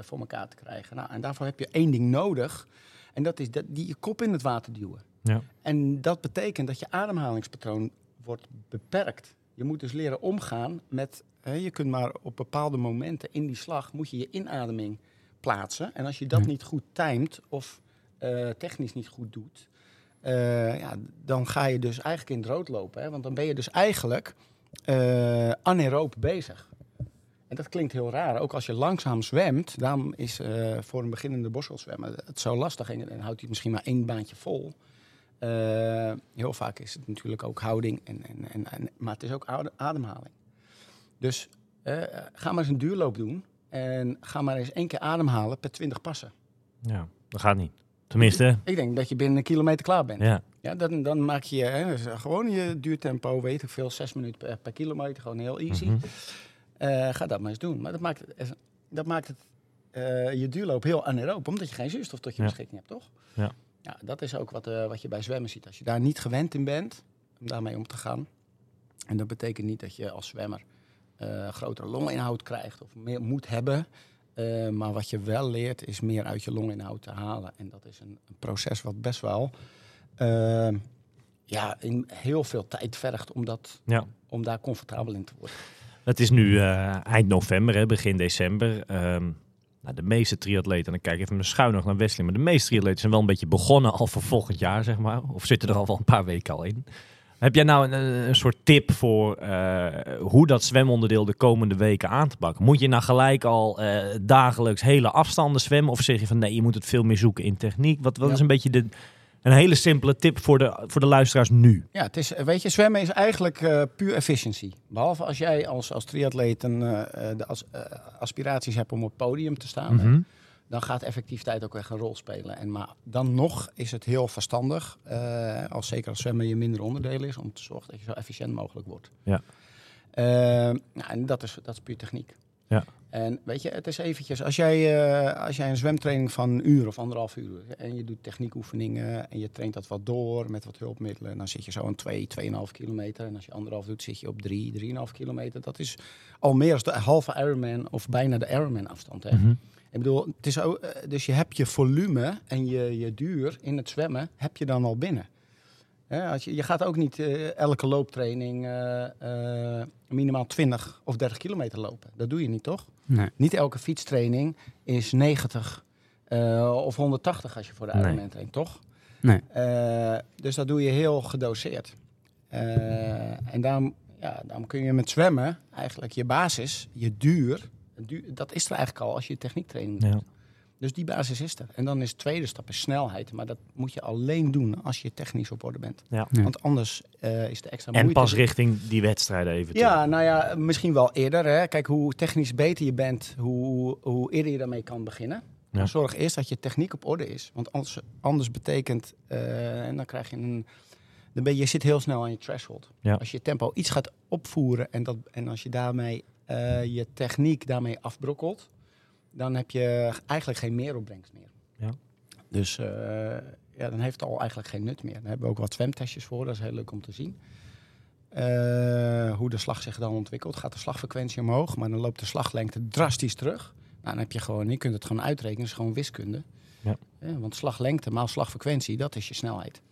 voor elkaar te krijgen. Nou, en daarvoor heb je één ding nodig. En dat is dat, die je kop in het water duwen. Ja. En dat betekent dat je ademhalingspatroon wordt beperkt. Je moet dus leren omgaan met... Hè, je kunt maar op bepaalde momenten in die slag... moet je je inademing plaatsen. En als je dat Ja. niet goed timed of eh, technisch niet goed doet... eh, ja, dan ga je dus eigenlijk in het rood lopen. Hè? Want dan ben je dus eigenlijk eh anaeroop bezig. En dat klinkt heel raar. Ook als je langzaam zwemt, daarom is eh, voor een beginnende borstelzwemmer het zo lastig. En dan houdt hij misschien maar één baantje vol. Eh, heel vaak is het natuurlijk ook houding, en, en, en, maar het is ook ade- ademhaling. Dus eh, ga maar eens een duurloop doen en ga maar eens één keer ademhalen per 20 passen. ja, dat gaat niet. Tenminste, Ik denk dat je binnen een kilometer klaar bent. ja. Ja, dan, dan maak je hè, dus gewoon je duurtempo, weet ik veel, 6 minuten per, per kilometer, gewoon heel easy. Mhm. Eh, ga dat maar eens doen. Maar dat maakt, dat maakt het, eh, je duurloop heel anaeroop, omdat je geen zuurstof tot je Ja. beschikking hebt, toch? Ja. ja dat is ook wat, eh, wat je bij zwemmen ziet. Als je daar niet gewend in bent, om daarmee om te gaan. En dat betekent niet dat je als zwemmer grotere longinhoud krijgt of meer moet hebben. Maar wat je wel leert, is meer uit je longinhoud te halen. En dat is een, een proces wat best wel ja, in heel veel tijd vergt om, dat, Ja. om daar comfortabel in te worden. Het is nu eh, eind november, hè, begin december. Ehm, nou, de meeste triatleten, en dan kijk ik even schuin nog naar Wesley, maar de meeste triatleten zijn wel een beetje begonnen al voor volgend jaar, zeg maar. Of zitten er al wel een paar weken al in. Heb jij nou een, een soort tip voor eh, hoe dat zwemonderdeel de komende weken aan te pakken? Moet je nou gelijk al eh, dagelijks hele afstanden zwemmen? Of zeg je van nee, je moet het veel meer zoeken in techniek? Wat, wat Ja. is een beetje de, een hele simpele tip voor de, voor de luisteraars nu? Ja, het is, weet je, zwemmen is eigenlijk eh, puur efficiëntie. Behalve als jij als, als triatleet een, eh, de as, eh, aspiraties hebt om op podium te staan. Mhm. dan gaat effectiviteit ook echt een rol spelen. En maar dan nog is het heel verstandig, als zeker als zwemmen je minder onderdeel is, om te zorgen dat je zo efficiënt mogelijk wordt. Ja. Nou, en dat is, dat is puur techniek. Ja. En weet je, het is eventjes, als jij, eh, als jij een zwemtraining van een uur of anderhalf uur en je doet techniekoefeningen en je traint dat wat door met wat hulpmiddelen, dan zit je zo aan 2, 2,5 kilometer. En als je anderhalf doet, zit je op 3, 3,5 kilometer. Dat is al meer dan de halve Ironman of bijna de Ironman afstand. Hè? Mhm. Ik bedoel, het is ook, eh, dus je hebt je volume en je, je duur in het zwemmen, heb je dan al binnen. Hè, als je, je gaat ook niet eh, elke looptraining eh, eh, minimaal 20 of 30 kilometer lopen. Dat doe je niet, toch? Nee. Niet elke fietstraining is 90 eh, of 180 als je voor de Nee. Ironman traint, toch? Nee. Eh, dus dat doe je heel gedoseerd. Eh, en daarom, ja, daarom kun je met zwemmen eigenlijk je basis, je duur, du- dat is er eigenlijk al als je techniektraining doet. Ja. Dus die basis is er. En dan is de tweede stap is snelheid. Maar dat moet je alleen doen als je technisch op orde bent. Ja. Ja. Want anders eh, is de extra En moeite... pas richting die wedstrijden even. Ja, nou ja, misschien wel eerder. Hè. Kijk, hoe technisch beter je bent, hoe, hoe eerder je daarmee kan beginnen. Ja. Zorg eerst dat je techniek op orde is. Want anders, anders betekent, eh, en dan krijg je een... Dan ben je, je zit heel snel aan je threshold. Ja. Als je tempo iets gaat opvoeren en, dat, en als je daarmee eh, je techniek daarmee afbrokkelt, dan heb je eigenlijk geen meeropbrengst meer. Ja. Dus eh, ja, dan heeft het al eigenlijk geen nut meer. Daar hebben we ook wat zwemtestjes voor, dat is heel leuk om te zien. Eh, hoe de slag zich dan ontwikkelt. Gaat de slagfrequentie omhoog, maar dan loopt de slaglengte drastisch terug. Nou, dan heb je gewoon, je kunt het gewoon uitrekenen, dat is gewoon wiskunde. Ja. want slaglengte maal slagfrequentie, dat is je snelheid.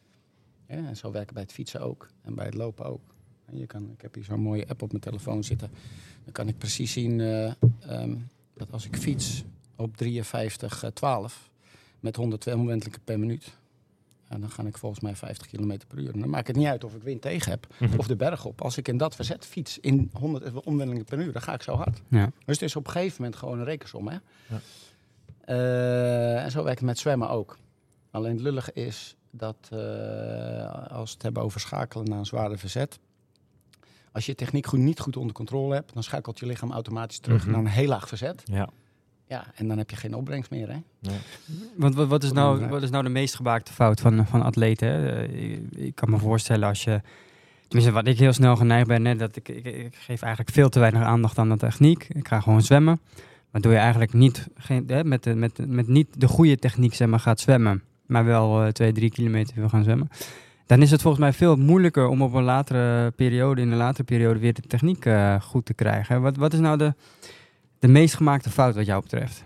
Ja, en zo werken bij het fietsen ook en bij het lopen ook. En je kan, ik heb hier zo'n mooie app op mijn telefoon zitten. Dan kan ik precies zien eh, ehm, dat als ik fiets op 53, eh, 12 met 102 omwentelingen per minuut. En dan ga ik volgens mij 50 km per uur. En dan maakt het niet uit of ik wind tegen heb Mhm. of de berg op. Als ik in dat verzet fiets in 100 omwentelingen per uur, dan ga ik zo hard. Ja. Dus het is op een gegeven moment gewoon een rekensom. Hè? Ja. Eh, en zo werkt het met zwemmen ook. Alleen het lullige is dat eh, als we het hebben over schakelen naar een zware verzet. Als je techniek goed, niet goed onder controle hebt, dan schakelt je lichaam automatisch terug Mhm. naar een heel laag verzet. Ja. Ja, en dan heb je geen opbrengst meer. Hè? Want wat, wat, is nou, wat is nou de meest gebaakte fout van, van atleten? hè? Eh, ik, ik kan me voorstellen als je... Tenminste, wat ik heel snel geneigd ben, hè, dat ik, ik, ik geef eigenlijk veel te weinig aandacht aan de techniek. Ik ga gewoon zwemmen. Maar doe je eigenlijk niet, geen, hè, met, de, met, met niet de goede techniek zeg maar, gaat zwemmen, maar wel eh, twee, drie kilometer wil gaan zwemmen. Dan is het volgens mij veel moeilijker om op een latere periode, in een latere periode, weer de techniek eh, goed te krijgen. hè. Wat, wat is nou de, de meest gemaakte fout wat jou betreft?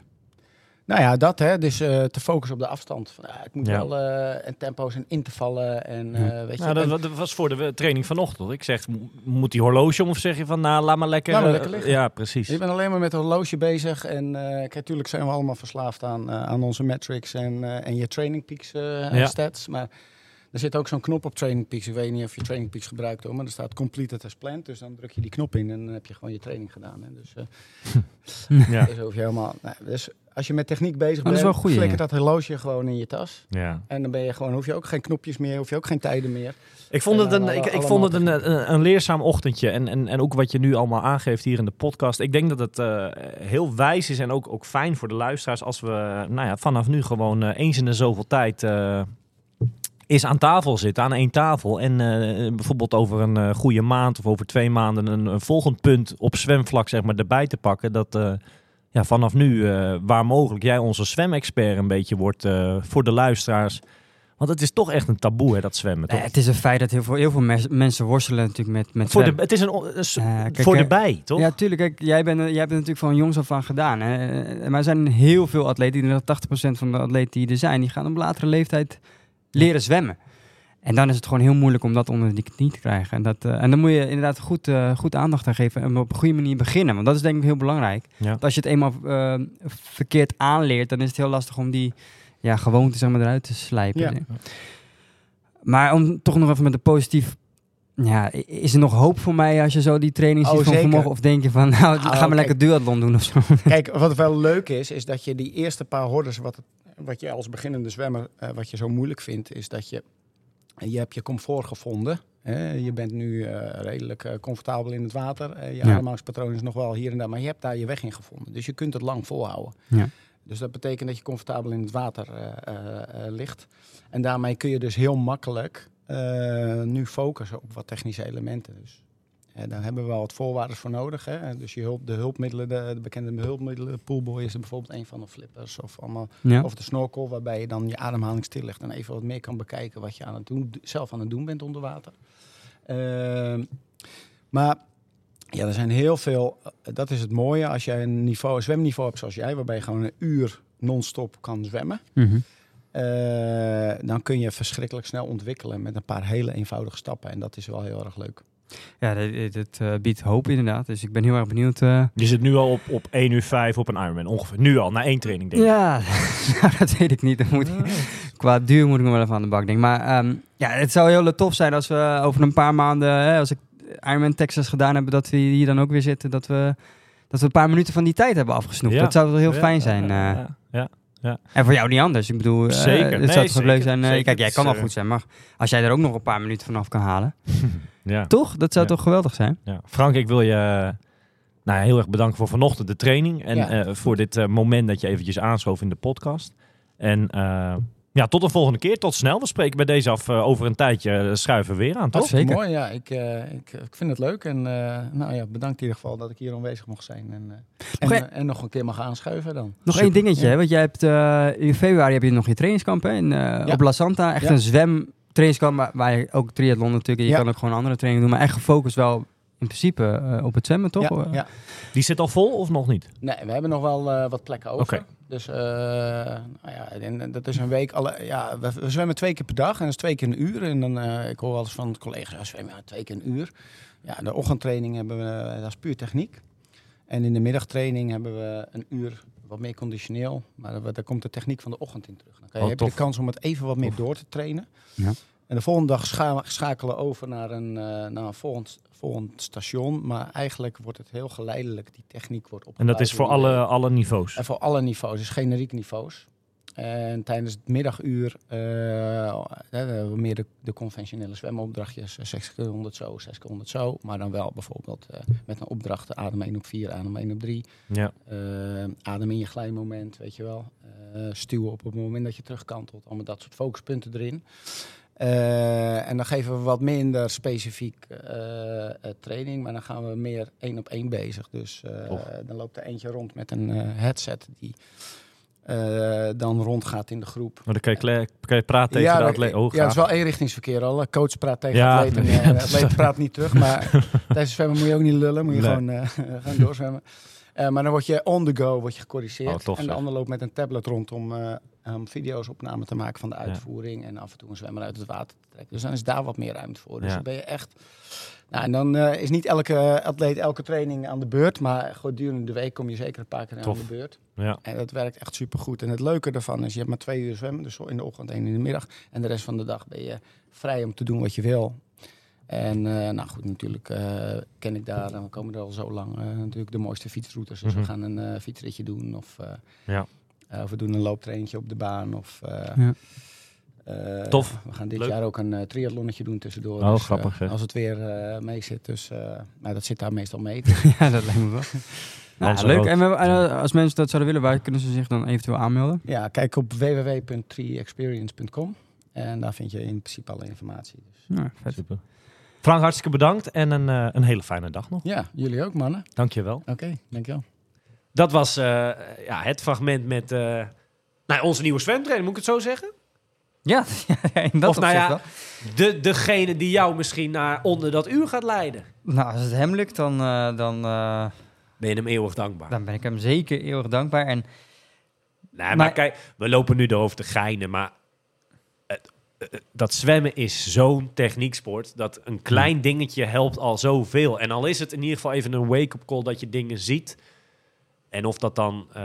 Nou ja, dat hè. Dus eh, te focussen op de afstand. Van, het moet Ja. wel eh en tempo's en in te vallen. En, eh, weet je, Nou, dat, en- wa- dat was voor de training vanochtend. Ik zeg, moet die horloge om of zeg je van, nou, laat maar lekker... Laat maar lekker liggen. Ja, precies. Je bent alleen maar met een horloge bezig. En eh, kijk, natuurlijk zijn we allemaal verslaafd aan, eh, aan onze metrics en, eh, en je training peaks eh, Ja. stats. Maar er zit ook zo'n knop op training peaks. Ik weet niet of je training peaks gebruikt, hoor, maar er staat completed as planned. Dus dan druk je die knop in en dan heb je gewoon je training gedaan. Hè. Dus, eh Ja. dus hoef je helemaal. Nou, dus als je met techniek bezig Oh, dat is bent, flikker ja. dat horloge gewoon in je tas. ja. En dan ben je gewoon, hoef je ook geen knopjes meer, hoef je ook geen tijden meer. Ik vond En het een, ik, ik vond het een, allemaal een, een leerzaam ochtendje. En, en, en ook wat je nu allemaal aangeeft hier in de podcast. Ik denk dat het eh, heel wijs is en ook, ook fijn voor de luisteraars als we nou ja, vanaf nu gewoon eh, eens in de zoveel tijd eh, is aan tafel zitten, aan één tafel. En eh, bijvoorbeeld over een eh, goede maand of over twee maanden een, een volgend punt op zwemvlak zeg maar, erbij te pakken. Dat eh, ja, vanaf nu, waar mogelijk, jij onze zwemexpert een beetje wordt voor de luisteraars. Want het is toch echt een taboe, hè, dat zwemmen. Toch? Het is een feit dat heel veel, heel veel mes- mensen worstelen natuurlijk met, met Voor de, het is een, kijk, voor de bij, toch? Ja, tuurlijk. Kijk, jij, bent, jij hebt het natuurlijk van jongs af aan gedaan. Hè? Maar er zijn heel veel atleten, ik denk dat 80% van de atleten die er zijn, die gaan op latere leeftijd leren zwemmen. En dan is het gewoon heel moeilijk om dat onder die knie te krijgen. En, dat, eh, en dan moet je inderdaad goed, eh, goed aandacht aan geven en op een goede manier beginnen. Want dat is denk ik heel belangrijk. Ja. Want als je het eenmaal eh, verkeerd aanleert, dan is het heel lastig om die ja, gewoonte zeg maar, eruit te slijpen. Ja. Maar om toch nog even met een positief... Ja, is er nog hoop voor mij als je zo die training Oh, ziet van vanmorgen? Of denk je van, nou, Ah, ga maar kijk. lekker duathlon doen of zo? Kijk, wat wel leuk is, is dat je die eerste paar hordes, wat, het- wat je als beginnende zwemmer, eh, wat je zo moeilijk vindt, is dat je, je hebt je comfort gevonden. Hè? Je bent nu eh, redelijk eh, comfortabel in het water. Je Ja. ademhalingspatroon is nog wel hier en daar, maar je hebt daar je weg in gevonden. Dus je kunt het lang volhouden. Ja. Dus dat betekent dat je comfortabel in het water ligt. En daarmee kun je dus heel makkelijk nu focussen op wat technische elementen. Dus eh, daar hebben we wel wat voorwaarden voor nodig. Hè? Dus je hulp, de hulpmiddelen, de, de bekende hulpmiddelen, poolboy is er bijvoorbeeld een van de flippers of allemaal. Ja. Of de snorkel, waarbij je dan je ademhaling stillegt en even wat meer kan bekijken wat je aan het doen, zelf aan het doen bent onder water. Ehm, maar ja, er zijn heel veel. eh, Dat is het mooie als jij een niveau, een zwemniveau hebt zoals jij, waarbij je gewoon een uur non-stop kan zwemmen. Mhm. eh, dan kun je verschrikkelijk snel ontwikkelen met een paar hele eenvoudige stappen. En dat is wel heel erg leuk. Ja, dat, dat, eh, biedt hoop inderdaad. Dus ik ben heel erg benieuwd. eh, Je zit nu al op, op 1 uur 5 op een Ironman, ongeveer. Nu al, na één training denk ik. Ja, dat weet ik niet. Dan moet ik, qua duur moet ik nog wel even aan de bak denken. Maar ehm, ja, het zou heel tof zijn als we over een paar maanden, hè, als ik Ironman Texas gedaan heb, dat we hier dan ook weer zitten. Dat we, dat we een paar minuten van die tijd hebben afgesnoept. Ja. Dat zou wel heel Ja, fijn zijn. ja, eh. ja, ja. En voor jou niet anders. Ik bedoel, Zeker. het Nee, zou toch ook leuk zeker. zijn. Zeker. kijk, jij kan eh, goed zijn, maar als jij er ook nog een paar minuten vanaf kan halen. ja. Toch? Dat zou Ja. toch geweldig zijn? Ja. Frank, ik wil je nou, ja, heel erg bedanken voor vanochtend de training. En Ja. eh, voor dit eh, moment dat je eventjes aanschoof in de podcast. En eh, ja, tot een volgende keer. Tot snel. We spreken bij deze af eh, over een tijdje. eh, schuiven we weer aan, toch? Zeker. mooi, ja. Ik, eh, ik, ik vind het leuk. En eh, nou ja, bedankt in ieder geval dat ik hier aanwezig mocht zijn. En, eh, en, Nog eh, en nog een keer mag aanschuiven dan. Nog Super. één dingetje, hè? want jij hebt eh, in februari heb je nog je trainingskamp hè? In, eh, Ja. op La Santa. Echt Ja. een zwem, trainingskamp, maar, maar ook triathlon natuurlijk. Je Ja. kan ook gewoon andere trainingen doen. Maar echt gefocust wel in principe eh, op het zwemmen, toch? Ja, Eh, ja. Die zit al vol of nog niet? Nee, we hebben nog wel eh, wat plekken over. Oké. Dus eh, nou ja, en dat is een week. Alle, ja, we, we zwemmen twee keer per dag en dat is twee keer een uur. En dan, eh, ik hoor wel eens van collega's, ja, zwemmen ja, twee keer een uur. Ja, de ochtendtraining hebben we, dat is puur techniek. En in de middagtraining hebben we een uur wat meer conditioneel. Maar daar, komt de techniek van de ochtend in terug. Dan kan je, Oh, heb je de kans om het even wat meer Tof. door te trainen. Ja. En de volgende dag scha- schakelen we over naar een, eh, naar een volgend, volgend station. Maar eigenlijk wordt het heel geleidelijk. Die techniek wordt En opgebouwd. dat is voor alle, alle niveaus. En voor alle niveaus, dus generiek niveaus. En tijdens het middaguur eh, hè, we meer de, de conventionele zwemopdrachtjes. eh, Zes keer 100 zo, zes keer 100 zo. Maar dan wel bijvoorbeeld eh, met een opdracht adem 1 op 4, adem 1 op 3. Ja. eh, adem in je glijmoment, weet je wel. Eh, stuwen op het moment dat je terugkantelt. Allemaal dat soort focuspunten erin. Eh, en dan geven we wat minder specifiek eh, eh, training, maar dan gaan we meer één op één bezig. Dus eh, dan loopt er eentje rond met een eh, headset die eh, dan rondgaat in de groep. Maar dan kan je, kan je praten tegen de dat- atleet. Oh, ja, het is wel eenrichtingsverkeer al. Coach praat tegen Ja, atleet en eh, ja, de atleet praat niet terug. Maar tijdens zwemmen moet je ook niet lullen, moet je Nee. gewoon eh, gaan doorzwemmen. Maar dan word je on the go word je gecorrigeerd. Oh, tof, en de ander loopt met een tablet rond om eh, um, video's opname te maken van de uitvoering. En af en toe een zwemmer uit het water te trekken. Dus dan is daar wat meer ruimte voor. Dus Ja. dan ben je echt... Nou, en dan eh, is niet elke atleet elke training aan de beurt. Maar gedurende de week kom je zeker een paar keer Tof. aan de beurt. Ja. En dat werkt echt supergoed. En het leuke daarvan is, je hebt maar twee uur zwemmen. Dus in de ochtend en in de middag. En de rest van de dag ben je vrij om te doen wat je wil. En eh, nou goed, natuurlijk eh, ken ik daar, en we komen er al zo lang, eh, natuurlijk de mooiste fietsroutes. Dus Mhm. we gaan een eh, fietsritje doen of, eh, Ja. Eh, of we doen een looptraintje op de baan. Of, eh, Ja. eh, Tof. We gaan dit Leuk. jaar ook een eh, triathlonnetje doen tussendoor. Oh, Dus, grappig, als het weer eh, mee zit. Dus eh, nou, dat zit daar meestal mee. Dus ja, dat lijkt me wel. Nou, leuk. En we- als mensen dat zouden willen, waar kunnen ze zich dan eventueel aanmelden? ja, kijk op www.treeexperience.com. En daar vind je in principe alle informatie. Dus. Ja, vet. Super. Frank, hartstikke bedankt en een, eh, een hele fijne dag nog. Ja, jullie ook mannen. Dank je wel. Oké, dankjewel. Dat was eh, ja, het fragment met eh, nou, onze nieuwe zwemtrainer, moet ik het zo zeggen? Ja, in dat of nou ja, wel. de, degene die jou misschien naar onder dat uur gaat leiden. Nou, als het hem lukt, dan, eh, dan, Ben je hem eeuwig dankbaar. dan ben ik hem zeker eeuwig dankbaar. En Nee, maar, Maar- kijk, we lopen nu erover te geinen, maar dat zwemmen is zo'n technieksport dat een klein dingetje helpt al zoveel. En al is het in ieder geval even een wake-up call dat je dingen ziet. En of dat dan eh,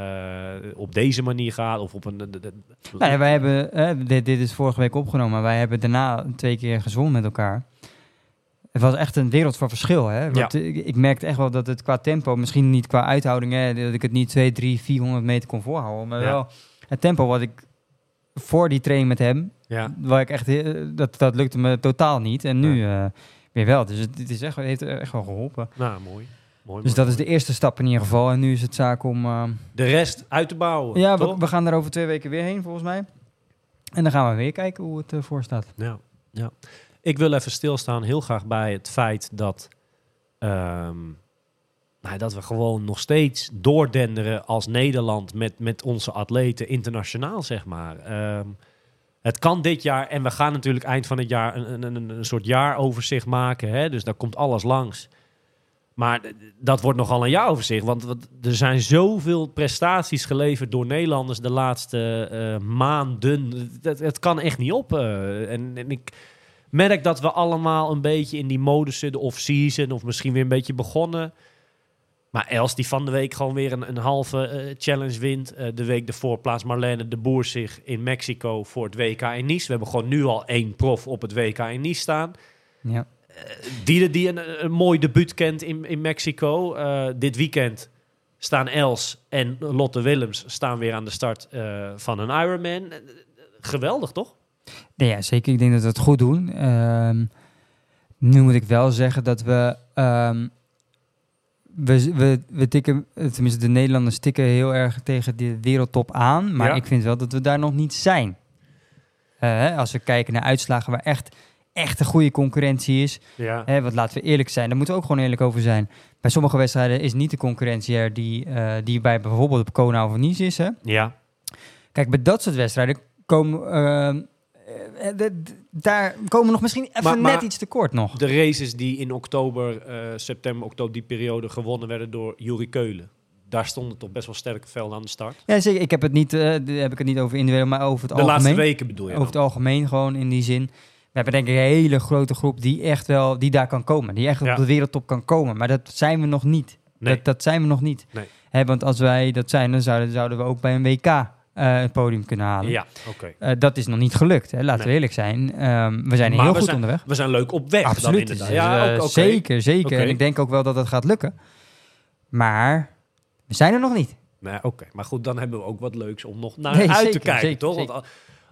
op deze manier gaat of op een... de- de- Nou ja, wij hebben, eh, dit, dit is vorige week opgenomen, maar wij hebben daarna twee keer gezwommen met elkaar. Het was echt een wereld van verschil. Hè? Want ik, ik merkte echt wel dat het qua tempo, misschien niet qua uithouding, hè, dat ik het niet 2, 3, 400 meter kon voorhouden. Maar Ja. wel het tempo wat ik voor die training met hem, ja. waar ik echt, heel- dat, dat lukte me totaal niet. En nu eh, weer wel. Dus het, het is echt, heeft echt wel geholpen. Nou, mooi. Mooi Dus dat is de eerste stap in ieder geval. En nu is het zaak om... eh, De rest uit te bouwen, ja, we, gaan er over twee weken weer heen, volgens mij. En dan gaan we weer kijken hoe het ervoor staat. Ja, ja. Ik wil even stilstaan heel graag bij het feit dat, ehm, nou, dat we gewoon nog steeds doordenderen als Nederland met, met onze atleten internationaal, zeg maar. Ehm, het kan dit jaar en we gaan natuurlijk eind van het jaar een, een, een, een soort jaaroverzicht maken. Hè? Dus daar komt alles langs. Maar dat wordt nogal een jaaroverzicht. Want er zijn zoveel prestaties geleverd door Nederlanders de laatste eh, maanden. Het, kan echt niet op. eh. en, ik merk dat we allemaal een beetje in die modus zitten. Of season, of misschien weer een beetje begonnen. Maar Els die van de week gewoon weer een, een halve eh, challenge wint. De week ervoor plaatst Marlene de Boer zich in Mexico voor het WK in Nice. We hebben gewoon nu al één prof op het WK in Nice staan. Ja. Die, die een, een mooi debuut kent in, in Mexico. Eh, dit weekend staan Els en Lotte Willems staan weer aan de start eh, van een Ironman. Eh, Geweldig, toch? Nee, ja, zeker. Ik denk dat we het goed doen. Ehm, nu moet ik wel zeggen dat we... ehm, we, we, we tikken, tenminste de Nederlanders tikken heel erg tegen de wereldtop aan. Maar Ja. ik vind wel dat we daar nog niet zijn. Als we kijken naar uitslagen waar echt, echt een goede concurrentie is. Ja. Hè, want laten we eerlijk zijn, daar moeten we ook gewoon eerlijk over zijn. Bij sommige wedstrijden is niet de concurrentie er die, eh, die bij bijvoorbeeld op Kona of Nice is. Hè? Ja. Kijk, bij dat soort wedstrijden komen, eh, de- de- daar komen we nog misschien even Maar- maar- net iets tekort nog. De races die in oktober, eh, september, oktober, die periode gewonnen werden door Juri Keulen. Daar stonden toch best wel sterke velden aan de start. Ja, zeker. Ik heb het niet, eh, de- heb ik het niet over individueel, maar over het De algemeen. laatste weken bedoel je Over het algemeen gewoon in die zin. We hebben denk ik een hele grote groep die echt wel, die daar kan komen. Die echt Ja. op de wereldtop kan komen. Maar dat zijn we nog niet. Nee. Dat, dat zijn we nog niet. Nee. Want als wij dat zijn, dan zouden, zouden we ook bij een WK eh, het podium kunnen halen. Ja, oké. Eh, dat is nog niet gelukt, hè? laten Nee. we eerlijk zijn. Ehm, we zijn Maar heel we goed zijn- onderweg. We zijn leuk op weg Absoluut. inderdaad. Dus, Ja, eh, ook. Zeker, zeker. En ik denk ook wel dat dat gaat lukken. Maar we zijn er nog niet. Nee, oké. Maar goed, dan hebben we ook wat leuks om nog naar Nee, uit te kijken, zeker, toch? zeker. Want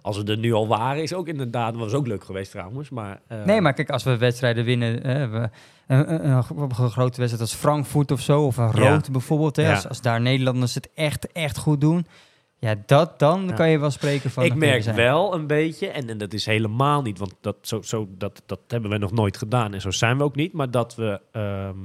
als we er nu al waren, is ook inderdaad... was ook leuk geweest trouwens, maar... eh, Nee, maar kijk, als we wedstrijden winnen, hè, we, een, een, een, grote wedstrijd als Frankfurt of zo, of een Ja. Rood bijvoorbeeld, hè, Ja. als, als daar Nederlanders het echt, echt goed doen, ja, dat, dan Ja. kan je wel spreken van... ik merk wel een beetje, en, en dat is helemaal niet, want dat, zo, zo, dat, dat hebben we nog nooit gedaan en zo zijn we ook niet, maar dat we ehm,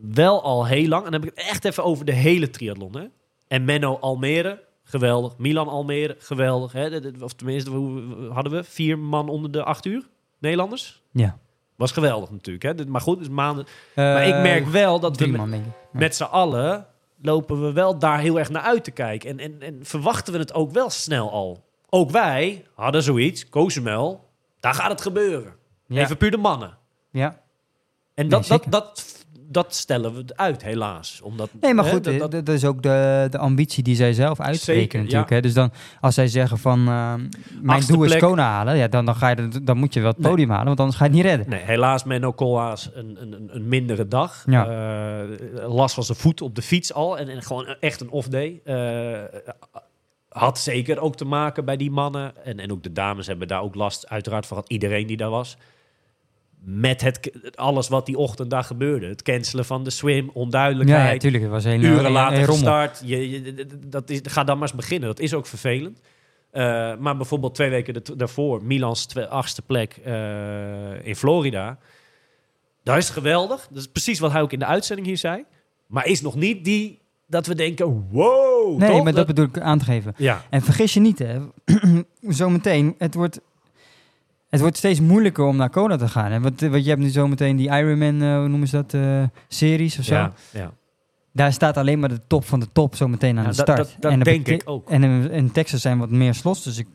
wel al heel lang, en dan heb ik het echt even over de hele triathlon, hè? En Menno Almere, geweldig. Milan Almere, geweldig. Hè? Of tenminste, hoe hadden we? Vier man onder de acht uur? Nederlanders? Ja. Was geweldig natuurlijk. Hè? Maar goed, dus maanden. maar ik Eh, merk wel dat we met, met z'n allen lopen we wel daar heel erg naar uit te kijken. En, en, en verwachten we het ook wel snel al. Ook wij hadden zoiets, Cozumel, daar gaat het gebeuren. Ja. Even puur de mannen. ja. En Nee, dat, dat. Dat, stellen we uit, helaas. Omdat, Nee, maar hè, goed, dat- dat, dat- is ook de, de ambitie die zij zelf uitspreken Zeker, natuurlijk. ja. Hè? Dus dan, als zij zeggen van, eh, mijn Achtste doel is. Kona halen, ja, dan, dan, ga je, dan moet je wel het Nee. podium halen, want anders ga je het niet redden. Nee, helaas Menno een, een, een- mindere dag. Ja. Eh, last van zijn voet op de fiets al. En, en gewoon echt een off-day. Eh, had zeker ook te maken bij die mannen. En, en ook de dames hebben daar ook last uiteraard van. Iedereen die daar was. Met het, alles wat die ochtend daar gebeurde. Het cancelen van de swim, Ja, onduidelijkheid. natuurlijk. Het was uren een- later. Je, je, dat is, ga dan maar eens beginnen. Dat is ook vervelend. Eh, maar bijvoorbeeld twee weken da- daarvoor, Milans achtste plek eh, in Florida. Dat is geweldig. Dat is precies wat hij ook in de uitzending hier zei. Maar is nog niet die dat we denken, wow. Nee, toch? maar dat bedoel ik aan te geven. ja, En vergis je niet, hè. zometeen, het wordt, het wordt steeds moeilijker om naar Kona te gaan. Hè? Want, eh, want je hebt nu zometeen die Ironman, eh, hoe noemen ze dat, eh, series of zo. ja, ja. Daar staat alleen maar de top van de top zometeen aan Ja, de start. dat- dat dat denk ik ook. En in, in Texas zijn wat meer slots, dus ik,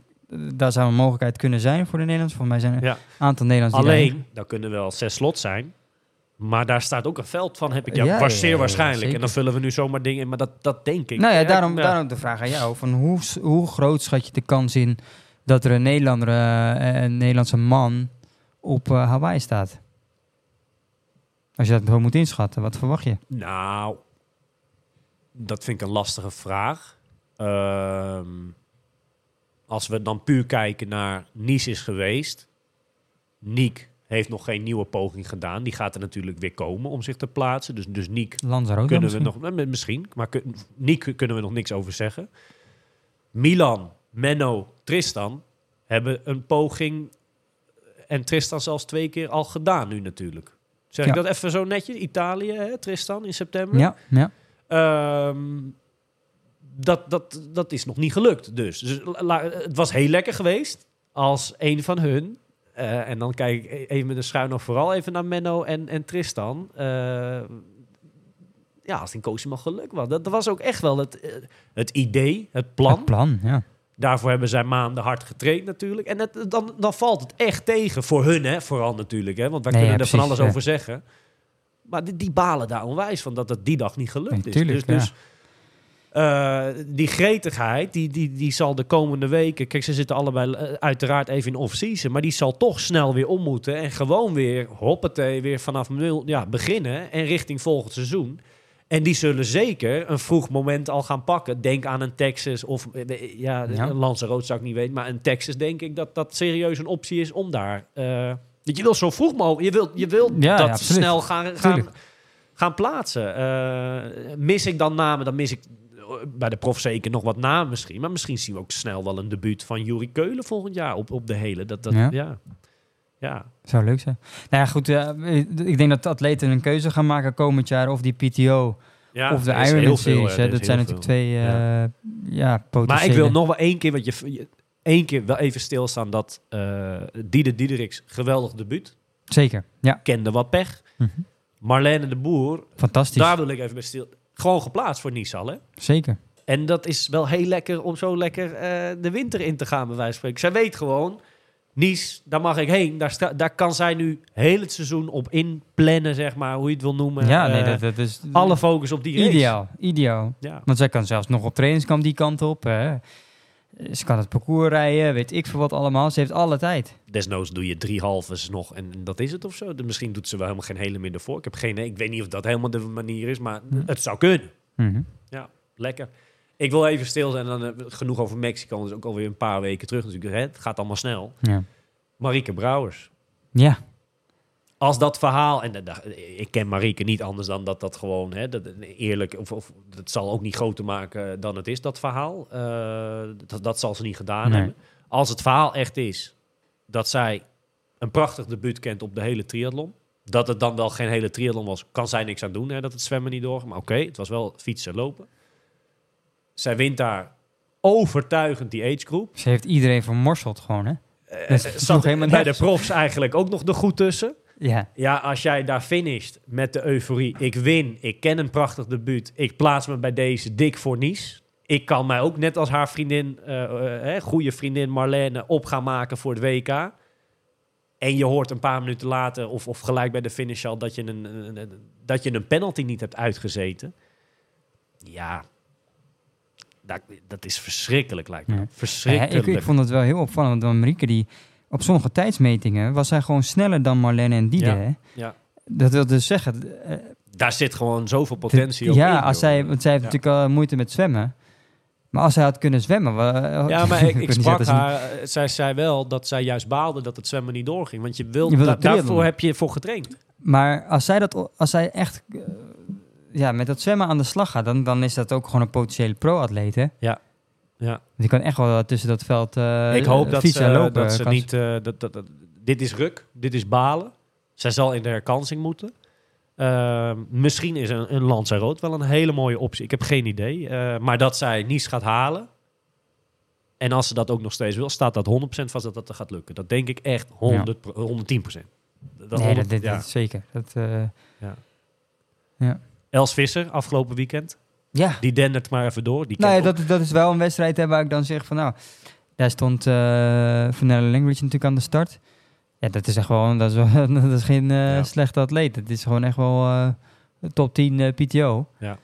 daar zou een mogelijkheid kunnen zijn voor de Nederlanders. Volgens mij zijn er Ja. een aantal Nederlanders die Alleen, daar kunnen wel zes slots zijn. Maar daar staat ook een veld van, heb ik ja, Ja, ja, zeer ja, waarschijnlijk. En dan vullen we nu zomaar dingen in, maar dat, dat denk ik. Nou ja, daarom, daarom de vraag aan jou. Van hoe, hoe groot schat je de kans in dat er een, Nederlander, eh, een Nederlandse man op eh, Hawaii staat? Als je dat zo moet inschatten, wat verwacht je? Nou, dat vind ik een lastige vraag. Ehm, als we dan puur kijken naar Nice is geweest. Niek heeft nog geen nieuwe poging gedaan. Die gaat er natuurlijk weer komen om zich te plaatsen. Dus, dus Niek Lanzarote kunnen we misschien? nog... eh, Misschien, maar Niek kunnen we nog niks over zeggen. Milan, Menno, Tristan hebben een poging... En Tristan zelfs twee keer al gedaan nu natuurlijk. Zeg ik dat even zo netjes? Italië, hè, Tristan, in september. Ja, ja. Ehm, dat, dat, dat is nog niet gelukt dus. dus la- het was heel lekker geweest als een van hun... eh, en dan kijk ik e- even met een schuin nog vooral even naar Menno en, en Tristan. eh, ja, als het in Cozumel geluk was. Dat, dat was ook echt wel het, eh, het idee, het plan. Het plan, ja. Daarvoor hebben zij maanden hard getraind natuurlijk. En het, dan, dan valt het echt tegen voor hun, hè? vooral natuurlijk. Hè? Want wij Nee, kunnen ja, er van alles ja. over zeggen. Maar die, die balen daar onwijs van dat het die dag niet gelukt Nee, is. tuurlijk, dus dus eh, die gretigheid, die, die, die zal de komende weken... Kijk, ze zitten allebei eh, uiteraard even in off-season... maar die zal toch snel weer om moeten... en gewoon weer, hoppatee, weer vanaf nul ja, beginnen... en richting volgend seizoen... En die zullen zeker een vroeg moment al gaan pakken. Denk aan een Texas of eh, ja, Ja. een Lanzarote zou ik niet weten, maar een Texas denk ik dat dat serieus een optie is om daar. eh dat je wil zo vroeg mogelijk, je wilt, je wilt Ja, dat ja, snel gaan, gaan, gaan plaatsen. Eh, mis ik dan namen, dan mis ik eh, bij de prof zeker nog wat namen misschien, maar misschien zien we ook snel wel een debuut van Juri Keulen volgend jaar op, op de hele. Dat, dat, Ja. Ja. Zou leuk zijn. Nou ja, goed. eh, ik denk dat de atleten een keuze gaan maken komend jaar. Of die PTO Ja, of de Ironman veel, Series. er Dat zijn natuurlijk veel. twee eh, Ja. ja. potentiële... Maar ik wil nog wel één keer, want je, je- één keer wel even stilstaan dat eh Diede Diederiks, geweldig debuut. Zeker, ja. Kende wat pech. Mhm. Marlene de Boer, Fantastisch. daar wil ik even bij stil. Gewoon geplaatst voor Nissan, hè? Zeker. En dat is wel heel lekker om zo lekker eh, de winter in te gaan, bij wijze van spreken. Zij weet gewoon, Nice, daar mag ik heen. Daar, sta, daar kan zij nu heel het seizoen op inplannen, zeg maar, hoe je het wil noemen. Ja, nee, Eh, dat, dat is alle focus op die race. ideaal. Ideaal. Ja. Want zij kan zelfs nog op trainingskamp die kant op. Hè. Ze kan het parcours rijden, weet ik veel wat allemaal. Ze heeft alle tijd. Desnoods doe je drie halves nog en, en dat is het of zo. De- misschien doet ze wel helemaal geen hele meer ervoor. Ik heb geen, ik weet niet of dat helemaal de manier is, maar Hm. het zou kunnen. Mhm. Lekker. Ik wil even stil zijn en dan eh, genoeg over Mexico. Is ook alweer een paar weken terug natuurlijk. Hè? Het gaat allemaal snel. Ja. Marieke Brouwers. ja, Als dat verhaal, en dat- dat- ik ken Marieke niet anders dan dat dat gewoon, hè, dat, eerlijk, of, of dat zal ook niet groter maken dan het is, dat verhaal. Eh, dat, dat zal ze niet gedaan Nee. hebben. Als het verhaal echt is dat zij een prachtig debuut kent op de hele triathlon, dat het dan wel geen hele triathlon was, kan zij niks aan doen, hè, dat het zwemmen niet doorgaat. Maar oké, het was wel fietsen en lopen. Zij wint daar overtuigend die age group. ze heeft iedereen vermorseld gewoon, hè? Zat sloeg helemaal bij de profs eigenlijk ook nog er goed tussen. Ja, Ja, als jij daar finisht met de euforie. Ik win, ik ken een prachtig debuut. Ik plaats me bij deze dik voor Nice. Ik kan mij ook net als haar vriendin, eh, hè, goede vriendin Marlene, op gaan maken voor het WK. En je hoort een paar minuten later, of, of gelijk bij de finish al, dat je, een, een- een- dat je een penalty niet hebt uitgezeten. Ja, dat, dat is verschrikkelijk lijkt me. Ja. dat. Ja, Verschrikkelijk. ik, ik vond het wel heel opvallend. Want Marieke, die, op sommige tijdsmetingen was zij gewoon sneller dan Marlene en Diede. Ja, ja. Dat wil dus zeggen... eh, Daar zit gewoon zoveel potentie op ja, in, als zij, want zij heeft natuurlijk al moeite met zwemmen. Maar als zij had kunnen zwemmen... Ja, maar ik, ik sprak haar. eh, Zij zei wel dat zij juist baalde dat het zwemmen niet doorging. Want je wil, Je wil da- het triathlon. daarvoor heb je voor getraind. Maar als zij, dat, als zij echt eh, ja, met dat zwemmen aan de slag gaat... dan, dan is dat ook gewoon een potentiële pro-atleet, hè? Ja. Die kan echt wel tussen dat veld eh ik hoop dat ze, en lopen. dat ze niet... eh, dat, dat, dat- dit is ruk, dit is balen. Zij zal in de herkansing moeten. Eh, misschien is een, een Lanzarote wel een hele mooie optie. Ik heb geen idee. Eh, maar dat zij Nice gaat halen... En als ze dat ook nog steeds wil, staat dat 100% vast dat dat gaat lukken. Dat denk ik echt 100, 110%. Dat nee, 100 dat, ja. zeker. Dat, eh, Els Visser, afgelopen weekend. ja, Die dendert maar even door. Die Nee, kent dat, dat is wel een wedstrijd hè, waar ik dan zeg van nou, daar stond eh Vanilla Language natuurlijk aan de start. Ja, dat is echt gewoon, dat is, wel, dat is geen Ja. slechte atleet. Het is gewoon echt wel eh, top 10 eh, PTO. Ja.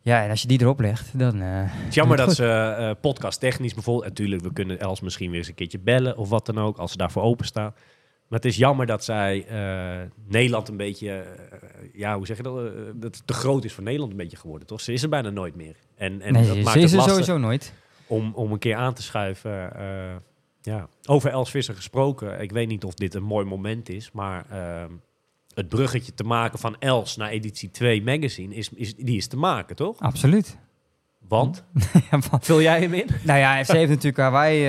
Ja, en als je die erop legt, dan... Het is jammer dat ze podcast technisch bijvoorbeeld... Natuurlijk, we kunnen Els misschien weer eens een keertje bellen of wat dan ook, als ze daarvoor openstaan. Maar het is jammer dat zij eh, Nederland een beetje... eh, ja, hoe zeg je dat? eh, dat het te groot is voor Nederland een beetje geworden, toch? Ze is er bijna nooit meer. En, en nee, dat ze maakt is het er sowieso nooit. om, om een keer aan te schuiven. eh, ja. Over Els Visser gesproken. Ik weet niet of dit een mooi moment is, maar... ehm, het bruggetje te maken van Els naar editie 2 magazine, is, is, die is te maken, toch? Absoluut. Want, ja, want- vul jij hem in? nou ja, ze heeft natuurlijk Hawaii,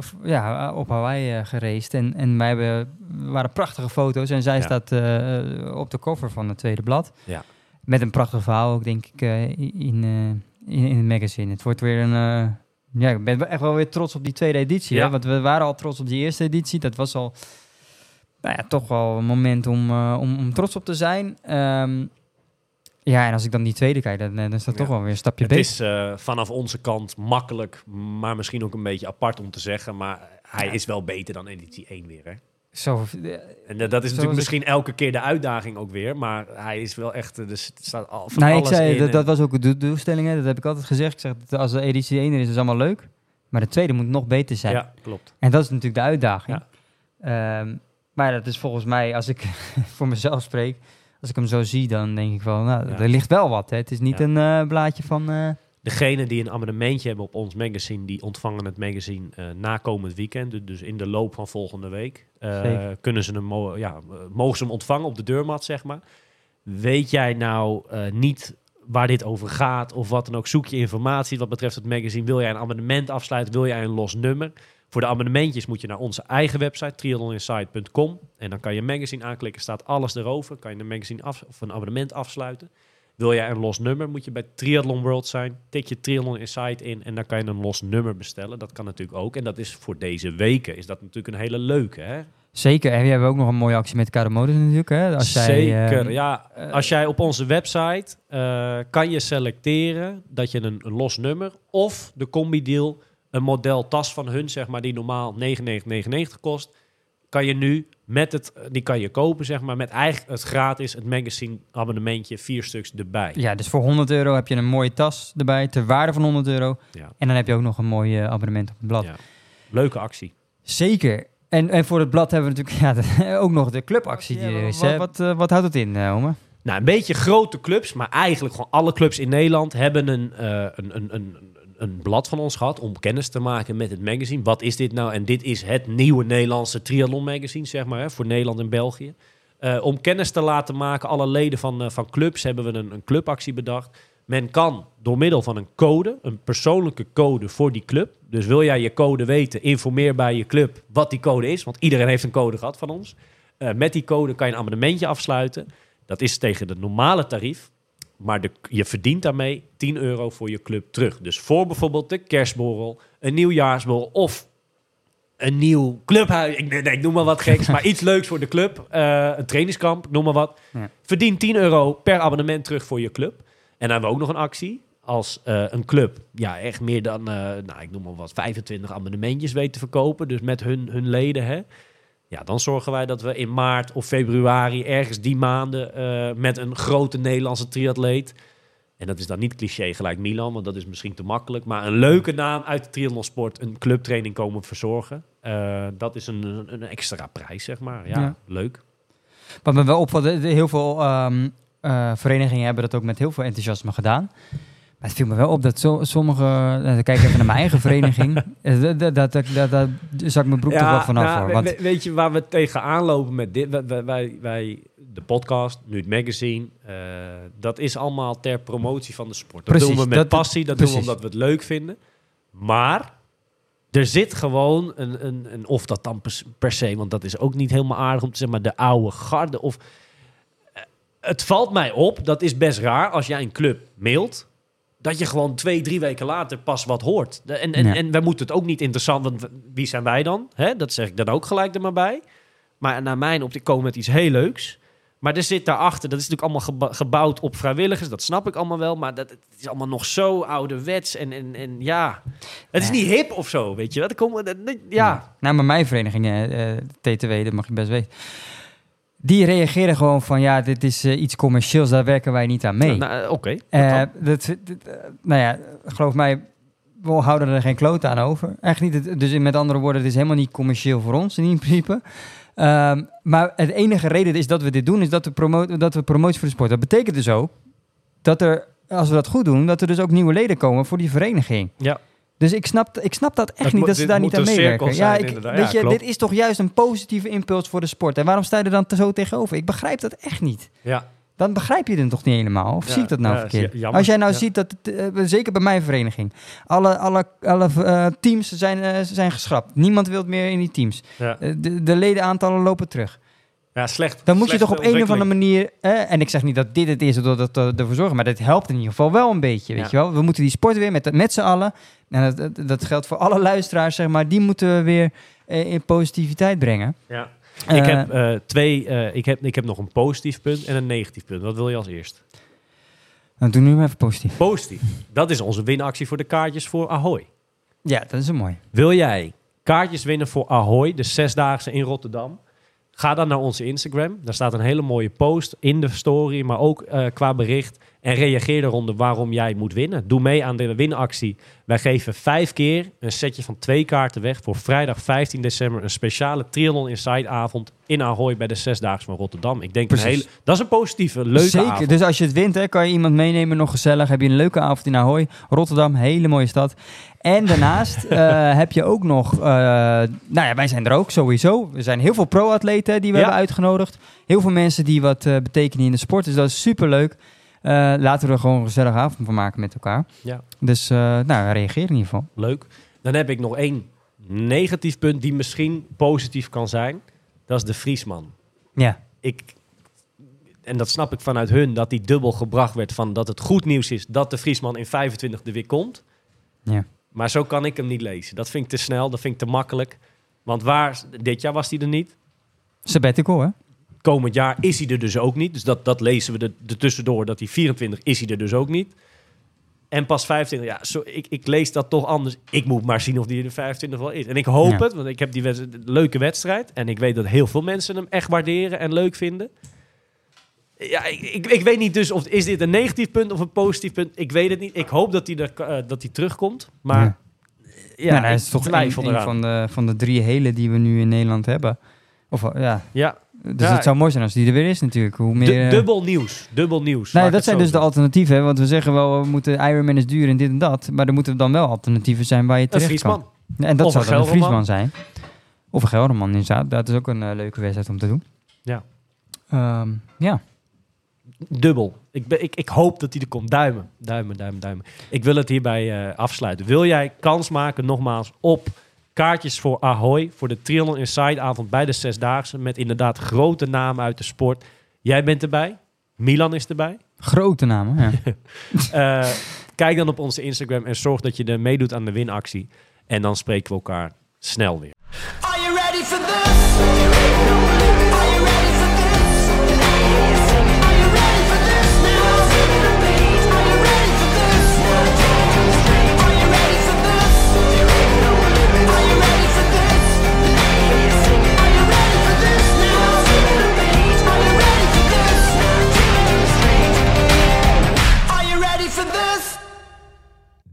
v- ja, op Hawaii geraced. En, en wij hebben, waren prachtige foto's. En zij Ja. staat op de cover van het tweede blad. Ja. Met een prachtig verhaal ook, denk ik, in, in, in het magazine. Het wordt weer een... ja, ik ben echt wel weer trots op die tweede editie. Ja. Hè? Want we waren al trots op die eerste editie. Dat was al nou ja, toch wel een moment om, om, om trots op te zijn. Ehm, ja, en als ik dan die tweede kijk, dan, eh, dan is dat Ja. toch wel weer een stapje Het beter. is eh, vanaf onze kant makkelijk, maar misschien ook een beetje apart om te zeggen. Maar hij is wel beter dan editie 1 weer. Hè? Zo, eh, En dat, dat is natuurlijk ik- misschien elke keer de uitdaging ook weer. Maar hij is wel echt, dus het staat al van nou, ik alles zei, in. dat, was ook de doelstelling. hè. Dat heb ik altijd gezegd. Ik zeg, dat als de editie 1 er is, is het allemaal leuk. Maar de tweede moet nog beter zijn. Ja, klopt. En dat is natuurlijk de uitdaging. Ehm, maar dat is volgens mij, als ik voor mezelf spreek, als ik hem zo zie, dan denk ik wel, nou, Ja. er ligt wel wat. Hè. Het is niet Ja. een eh, blaadje van... eh, Degenen die een abonnementje hebben op ons magazine, die ontvangen het magazine eh na komend weekend. Dus- Dus in de loop van volgende week kunnen ze hem, mo- ja, mogen ze hem ontvangen op de deurmat, zeg maar. Weet jij nou niet waar dit over gaat of wat dan ook? Zoek je informatie wat betreft het magazine. Wil jij een abonnement afsluiten? Wil jij een los nummer? Voor de abonnementjes moet je naar onze eigen website, triathloninsight.com. En dan kan je magazine aanklikken, staat alles erover. Kan je een magazine af, of een abonnement afsluiten. Wil jij een los nummer, moet je bij Triathlon World zijn. Tik je Triathlon Insight in en dan kan je een los nummer bestellen. Dat kan natuurlijk ook. En dat is voor deze weken is dat natuurlijk een hele leuke. Hè? Zeker. En we hebben ook nog een mooie actie met Caro Motors natuurlijk. Hè? Als jij, Zeker, eh, ja. Als jij op onze website eh, kan je selecteren dat je een, een los nummer of de combi-deal, een model tas van hun, zeg maar, die normaal 99,99 kost, kan je nu met het, die kan je kopen, zeg maar, met eigenlijk het gratis, het magazine abonnementje, vier stuks erbij. Ja, dus voor 100 euro heb je een mooie tas erbij, ter waarde van 100 euro. Ja. En dan heb je ook nog een mooi eh, abonnement op het blad. Ja. Leuke actie. Zeker. En, en voor het blad hebben we natuurlijk ja, de- ook nog de clubactie die Ja, er is. wat- eh, wat houdt het in, eh Ome? Nou, een beetje grote clubs, maar eigenlijk gewoon alle clubs in Nederland hebben een, eh, een, een, een, een blad van ons gehad om kennis te maken met het magazine. Wat is dit nou? En dit is het nieuwe Nederlandse triathlon magazine, zeg maar, hè, voor Nederland en België. Eh, om kennis te laten maken, alle leden van, eh, van clubs hebben we een, een clubactie bedacht. Men kan door middel van een code, een persoonlijke code voor die club. Dus wil jij je code weten, informeer bij je club wat die code is. Want iedereen heeft een code gehad van ons. Eh, met die code kan je een abonnementje afsluiten. Dat is tegen de normale tarief. Maar de, je verdient daarmee 10 euro voor je club terug. Dus voor bijvoorbeeld de kerstborrel, een nieuwjaarsborrel of een nieuw clubhuis. Ik, nee, ik noem maar wat geks, maar iets leuks voor de club. Eh, een trainingskamp, noem maar wat. Ja. Verdien 10 euro per abonnement terug voor je club. En dan hebben we ook nog een actie. Als eh, een club ja, echt meer dan, eh, nou, ik noem maar wat, 25 abonnementjes weet te verkopen. Dus met hun, hun leden, hè. Ja, dan zorgen wij dat we in maart of februari, ergens die maanden, eh, met een grote Nederlandse triatleet. En dat is dan niet cliché gelijk Milan, want dat is misschien te makkelijk. Maar een leuke naam uit de triathlonsport, een clubtraining komen verzorgen. Eh, dat is een, een, extra prijs, zeg maar. Ja, Ja. leuk. Wat me wel opvalt, de- heel veel ehm, eh, verenigingen hebben dat ook met heel veel enthousiasme gedaan. Het viel me wel op dat zo, sommige... eh, dan kijk even naar mijn eigen vereniging. Eh, dat, dat, dat, dat, dat zak ik mijn broek toch wel vanaf. nou, Want, we- weet je waar we tegenaan lopen met dit? Wij, wij- de podcast, nu het magazine, eh, dat is allemaal ter promotie van de sport. Dat Precies, doen we met passie, dat doen we omdat we het leuk vinden. Maar er zit gewoon een, een, een of dat dan per, se, want dat is ook niet helemaal aardig om te zeggen, maar de oude garde of... Het valt mij op, dat is best raar als jij een club mailt, dat je gewoon twee, drie weken later pas wat hoort. En, en, Ja. en wij moeten het ook niet interessant, want wie zijn wij dan? Hè? Dat zeg ik dan ook gelijk er maar bij. Maar naar mijn optiek komen met iets heel leuks. Maar er zit daarachter, dat is natuurlijk allemaal gebouwd op vrijwilligers, dat snap ik allemaal wel. Maar dat, het is allemaal nog zo ouderwets en, en, en ja, het is niet hip of zo, weet je. Dat dat- dat- ja, Nou, maar mijn vereniging, eh, eh, TTW, dat mag je best weten. Die reageren gewoon van, ja, dit is eh, iets commercieels, daar werken wij niet aan mee. Nou, eh, oké. dat Eh, kan. dat, dat, nou ja, geloof mij, we houden er geen kloot aan over. Echt niet. Dus met andere woorden, het is helemaal niet commercieel voor ons in principe. Ehm, maar het enige reden is dat we dit doen, is dat we, promo dat we promotie voor de sport. Dat betekent dus ook dat er, als we dat goed doen, dat er dus ook nieuwe leden komen voor die vereniging. Ja. Dus ik snap, ik snap dat echt niet dat ze daar niet aan meewerken. Ja, ik, weet Ja, je, dit is toch juist een positieve impuls voor de sport. En waarom sta je er dan zo tegenover? Ik begrijp dat echt niet. ja. Dan begrijp je het toch niet helemaal? Of Ja, zie ik dat nou verkeerd? jammer. Als jij nou ziet dat, het, eh, zeker bij mijn vereniging, alle, alle, alle eh, teams zijn, eh, zijn geschrapt. Niemand wil meer in die teams. De, de ledenaantallen lopen terug. Ja, slecht. Dan moet je toch op een of andere manier, eh, en ik zeg niet dat dit het is dat dat ervoor zorgt, maar dit helpt in ieder geval wel een beetje. Weet Ja. je wel? We moeten die sport weer met, met z'n allen, en dat, dat, dat geldt voor alle luisteraars, zeg maar, die moeten we weer eh, in positiviteit brengen. Ja. Eh, ik heb eh, twee, eh, ik, heb, ik heb nog een positief punt en een negatief punt. Wat wil je als eerst? Dan doen we nu maar even positief. Positief. Dat is onze winactie voor de kaartjes voor Ahoy. Ja, dat is een mooi. Wil jij kaartjes winnen voor Ahoy, de zesdaagse in Rotterdam? Ga dan naar onze Instagram. Daar staat een hele mooie post in de story, maar ook eh, qua bericht. En reageer eronder waarom jij moet winnen. Doe mee aan de winactie. Wij geven vijf keer een setje van twee kaarten weg voor vrijdag 15 december. Een speciale Triathlon Inside avond in Ahoy bij de Zesdaagse van Rotterdam. Ik denk een hele, dat is een positieve, leuke Zeker. avond. Dus als je het wint, hè, kan je iemand meenemen, nog gezellig. Heb je een leuke avond in Ahoy. Rotterdam, hele mooie stad. En daarnaast eh, heb je ook nog... eh, nou ja, wij zijn er ook sowieso. Er zijn heel veel pro-atleten die we Ja. hebben uitgenodigd. Heel veel mensen die wat eh, betekenen in de sport. Dus dat is superleuk. Laten we er gewoon een gezellige avond van maken met elkaar. Ja. Dus nou, reageer in ieder geval. Leuk. Dan heb ik nog één negatief punt die misschien positief kan zijn. Dat is de Friesman. Ja. Ik, en dat snap ik vanuit hun, dat die dubbel gebracht werd van dat het goed nieuws is dat de Friesman in 25 er weer komt. Ja. Maar zo kan ik hem niet lezen. Dat vind ik te snel, dat vind ik te makkelijk. Want waar, dit jaar was hij er niet. Sabbatical, hè? Komend jaar is hij er dus ook niet. Dus dat, dat lezen we er, tussendoor. Dat hij 24 is hij er dus ook niet. En pas 25, ja, zo, ik, ik lees dat toch anders. Ik moet maar zien of die er 25 wel is. En ik hoop Ja. het, want ik heb die wedstrijd, leuke wedstrijd. En ik weet dat heel veel mensen hem echt waarderen en leuk vinden. Ja, ik, ik, ik weet niet dus of is dit een negatief punt of een positief punt. Ik weet het niet. Ik hoop dat hij, er, eh, dat hij terugkomt. Maar Ja. ja, nou, hij is toch een, van, de, van de drie hele die we nu in Nederland hebben. Of, eh, ja. Ja, Dus Ja. het zou mooi zijn als die er weer is natuurlijk. Hoe meer, eh, dubbel nieuws. Dubbel nieuws. Nee, laat dat zijn dus de alternatieven. hè, Want we zeggen wel, we moeten Ironman is duur en dit en dat. Maar er moeten dan wel alternatieven zijn waar je terecht Friesman. kan. Ja, En dat Of zou een dan een. Friesman zijn. Of een Gelderman inderdaad. Dat is ook een leuke wedstrijd om te doen. Ja. Ehm, ja. Dubbel. Ik, ben, ik, ik hoop dat hij er komt. Duimen, duimen, duimen, duimen. Ik wil het hierbij eh, afsluiten. Wil jij kans maken, nogmaals, op kaartjes voor Ahoy... voor de Triathlon Inside avond bij de Zesdaagse... met inderdaad grote namen uit de sport. Jij bent erbij. Milan is erbij. Grote namen. Ja. Eh, kijk dan op onze Instagram en zorg dat je er meedoet aan de winactie. En dan spreken we elkaar snel weer. Are you ready for this?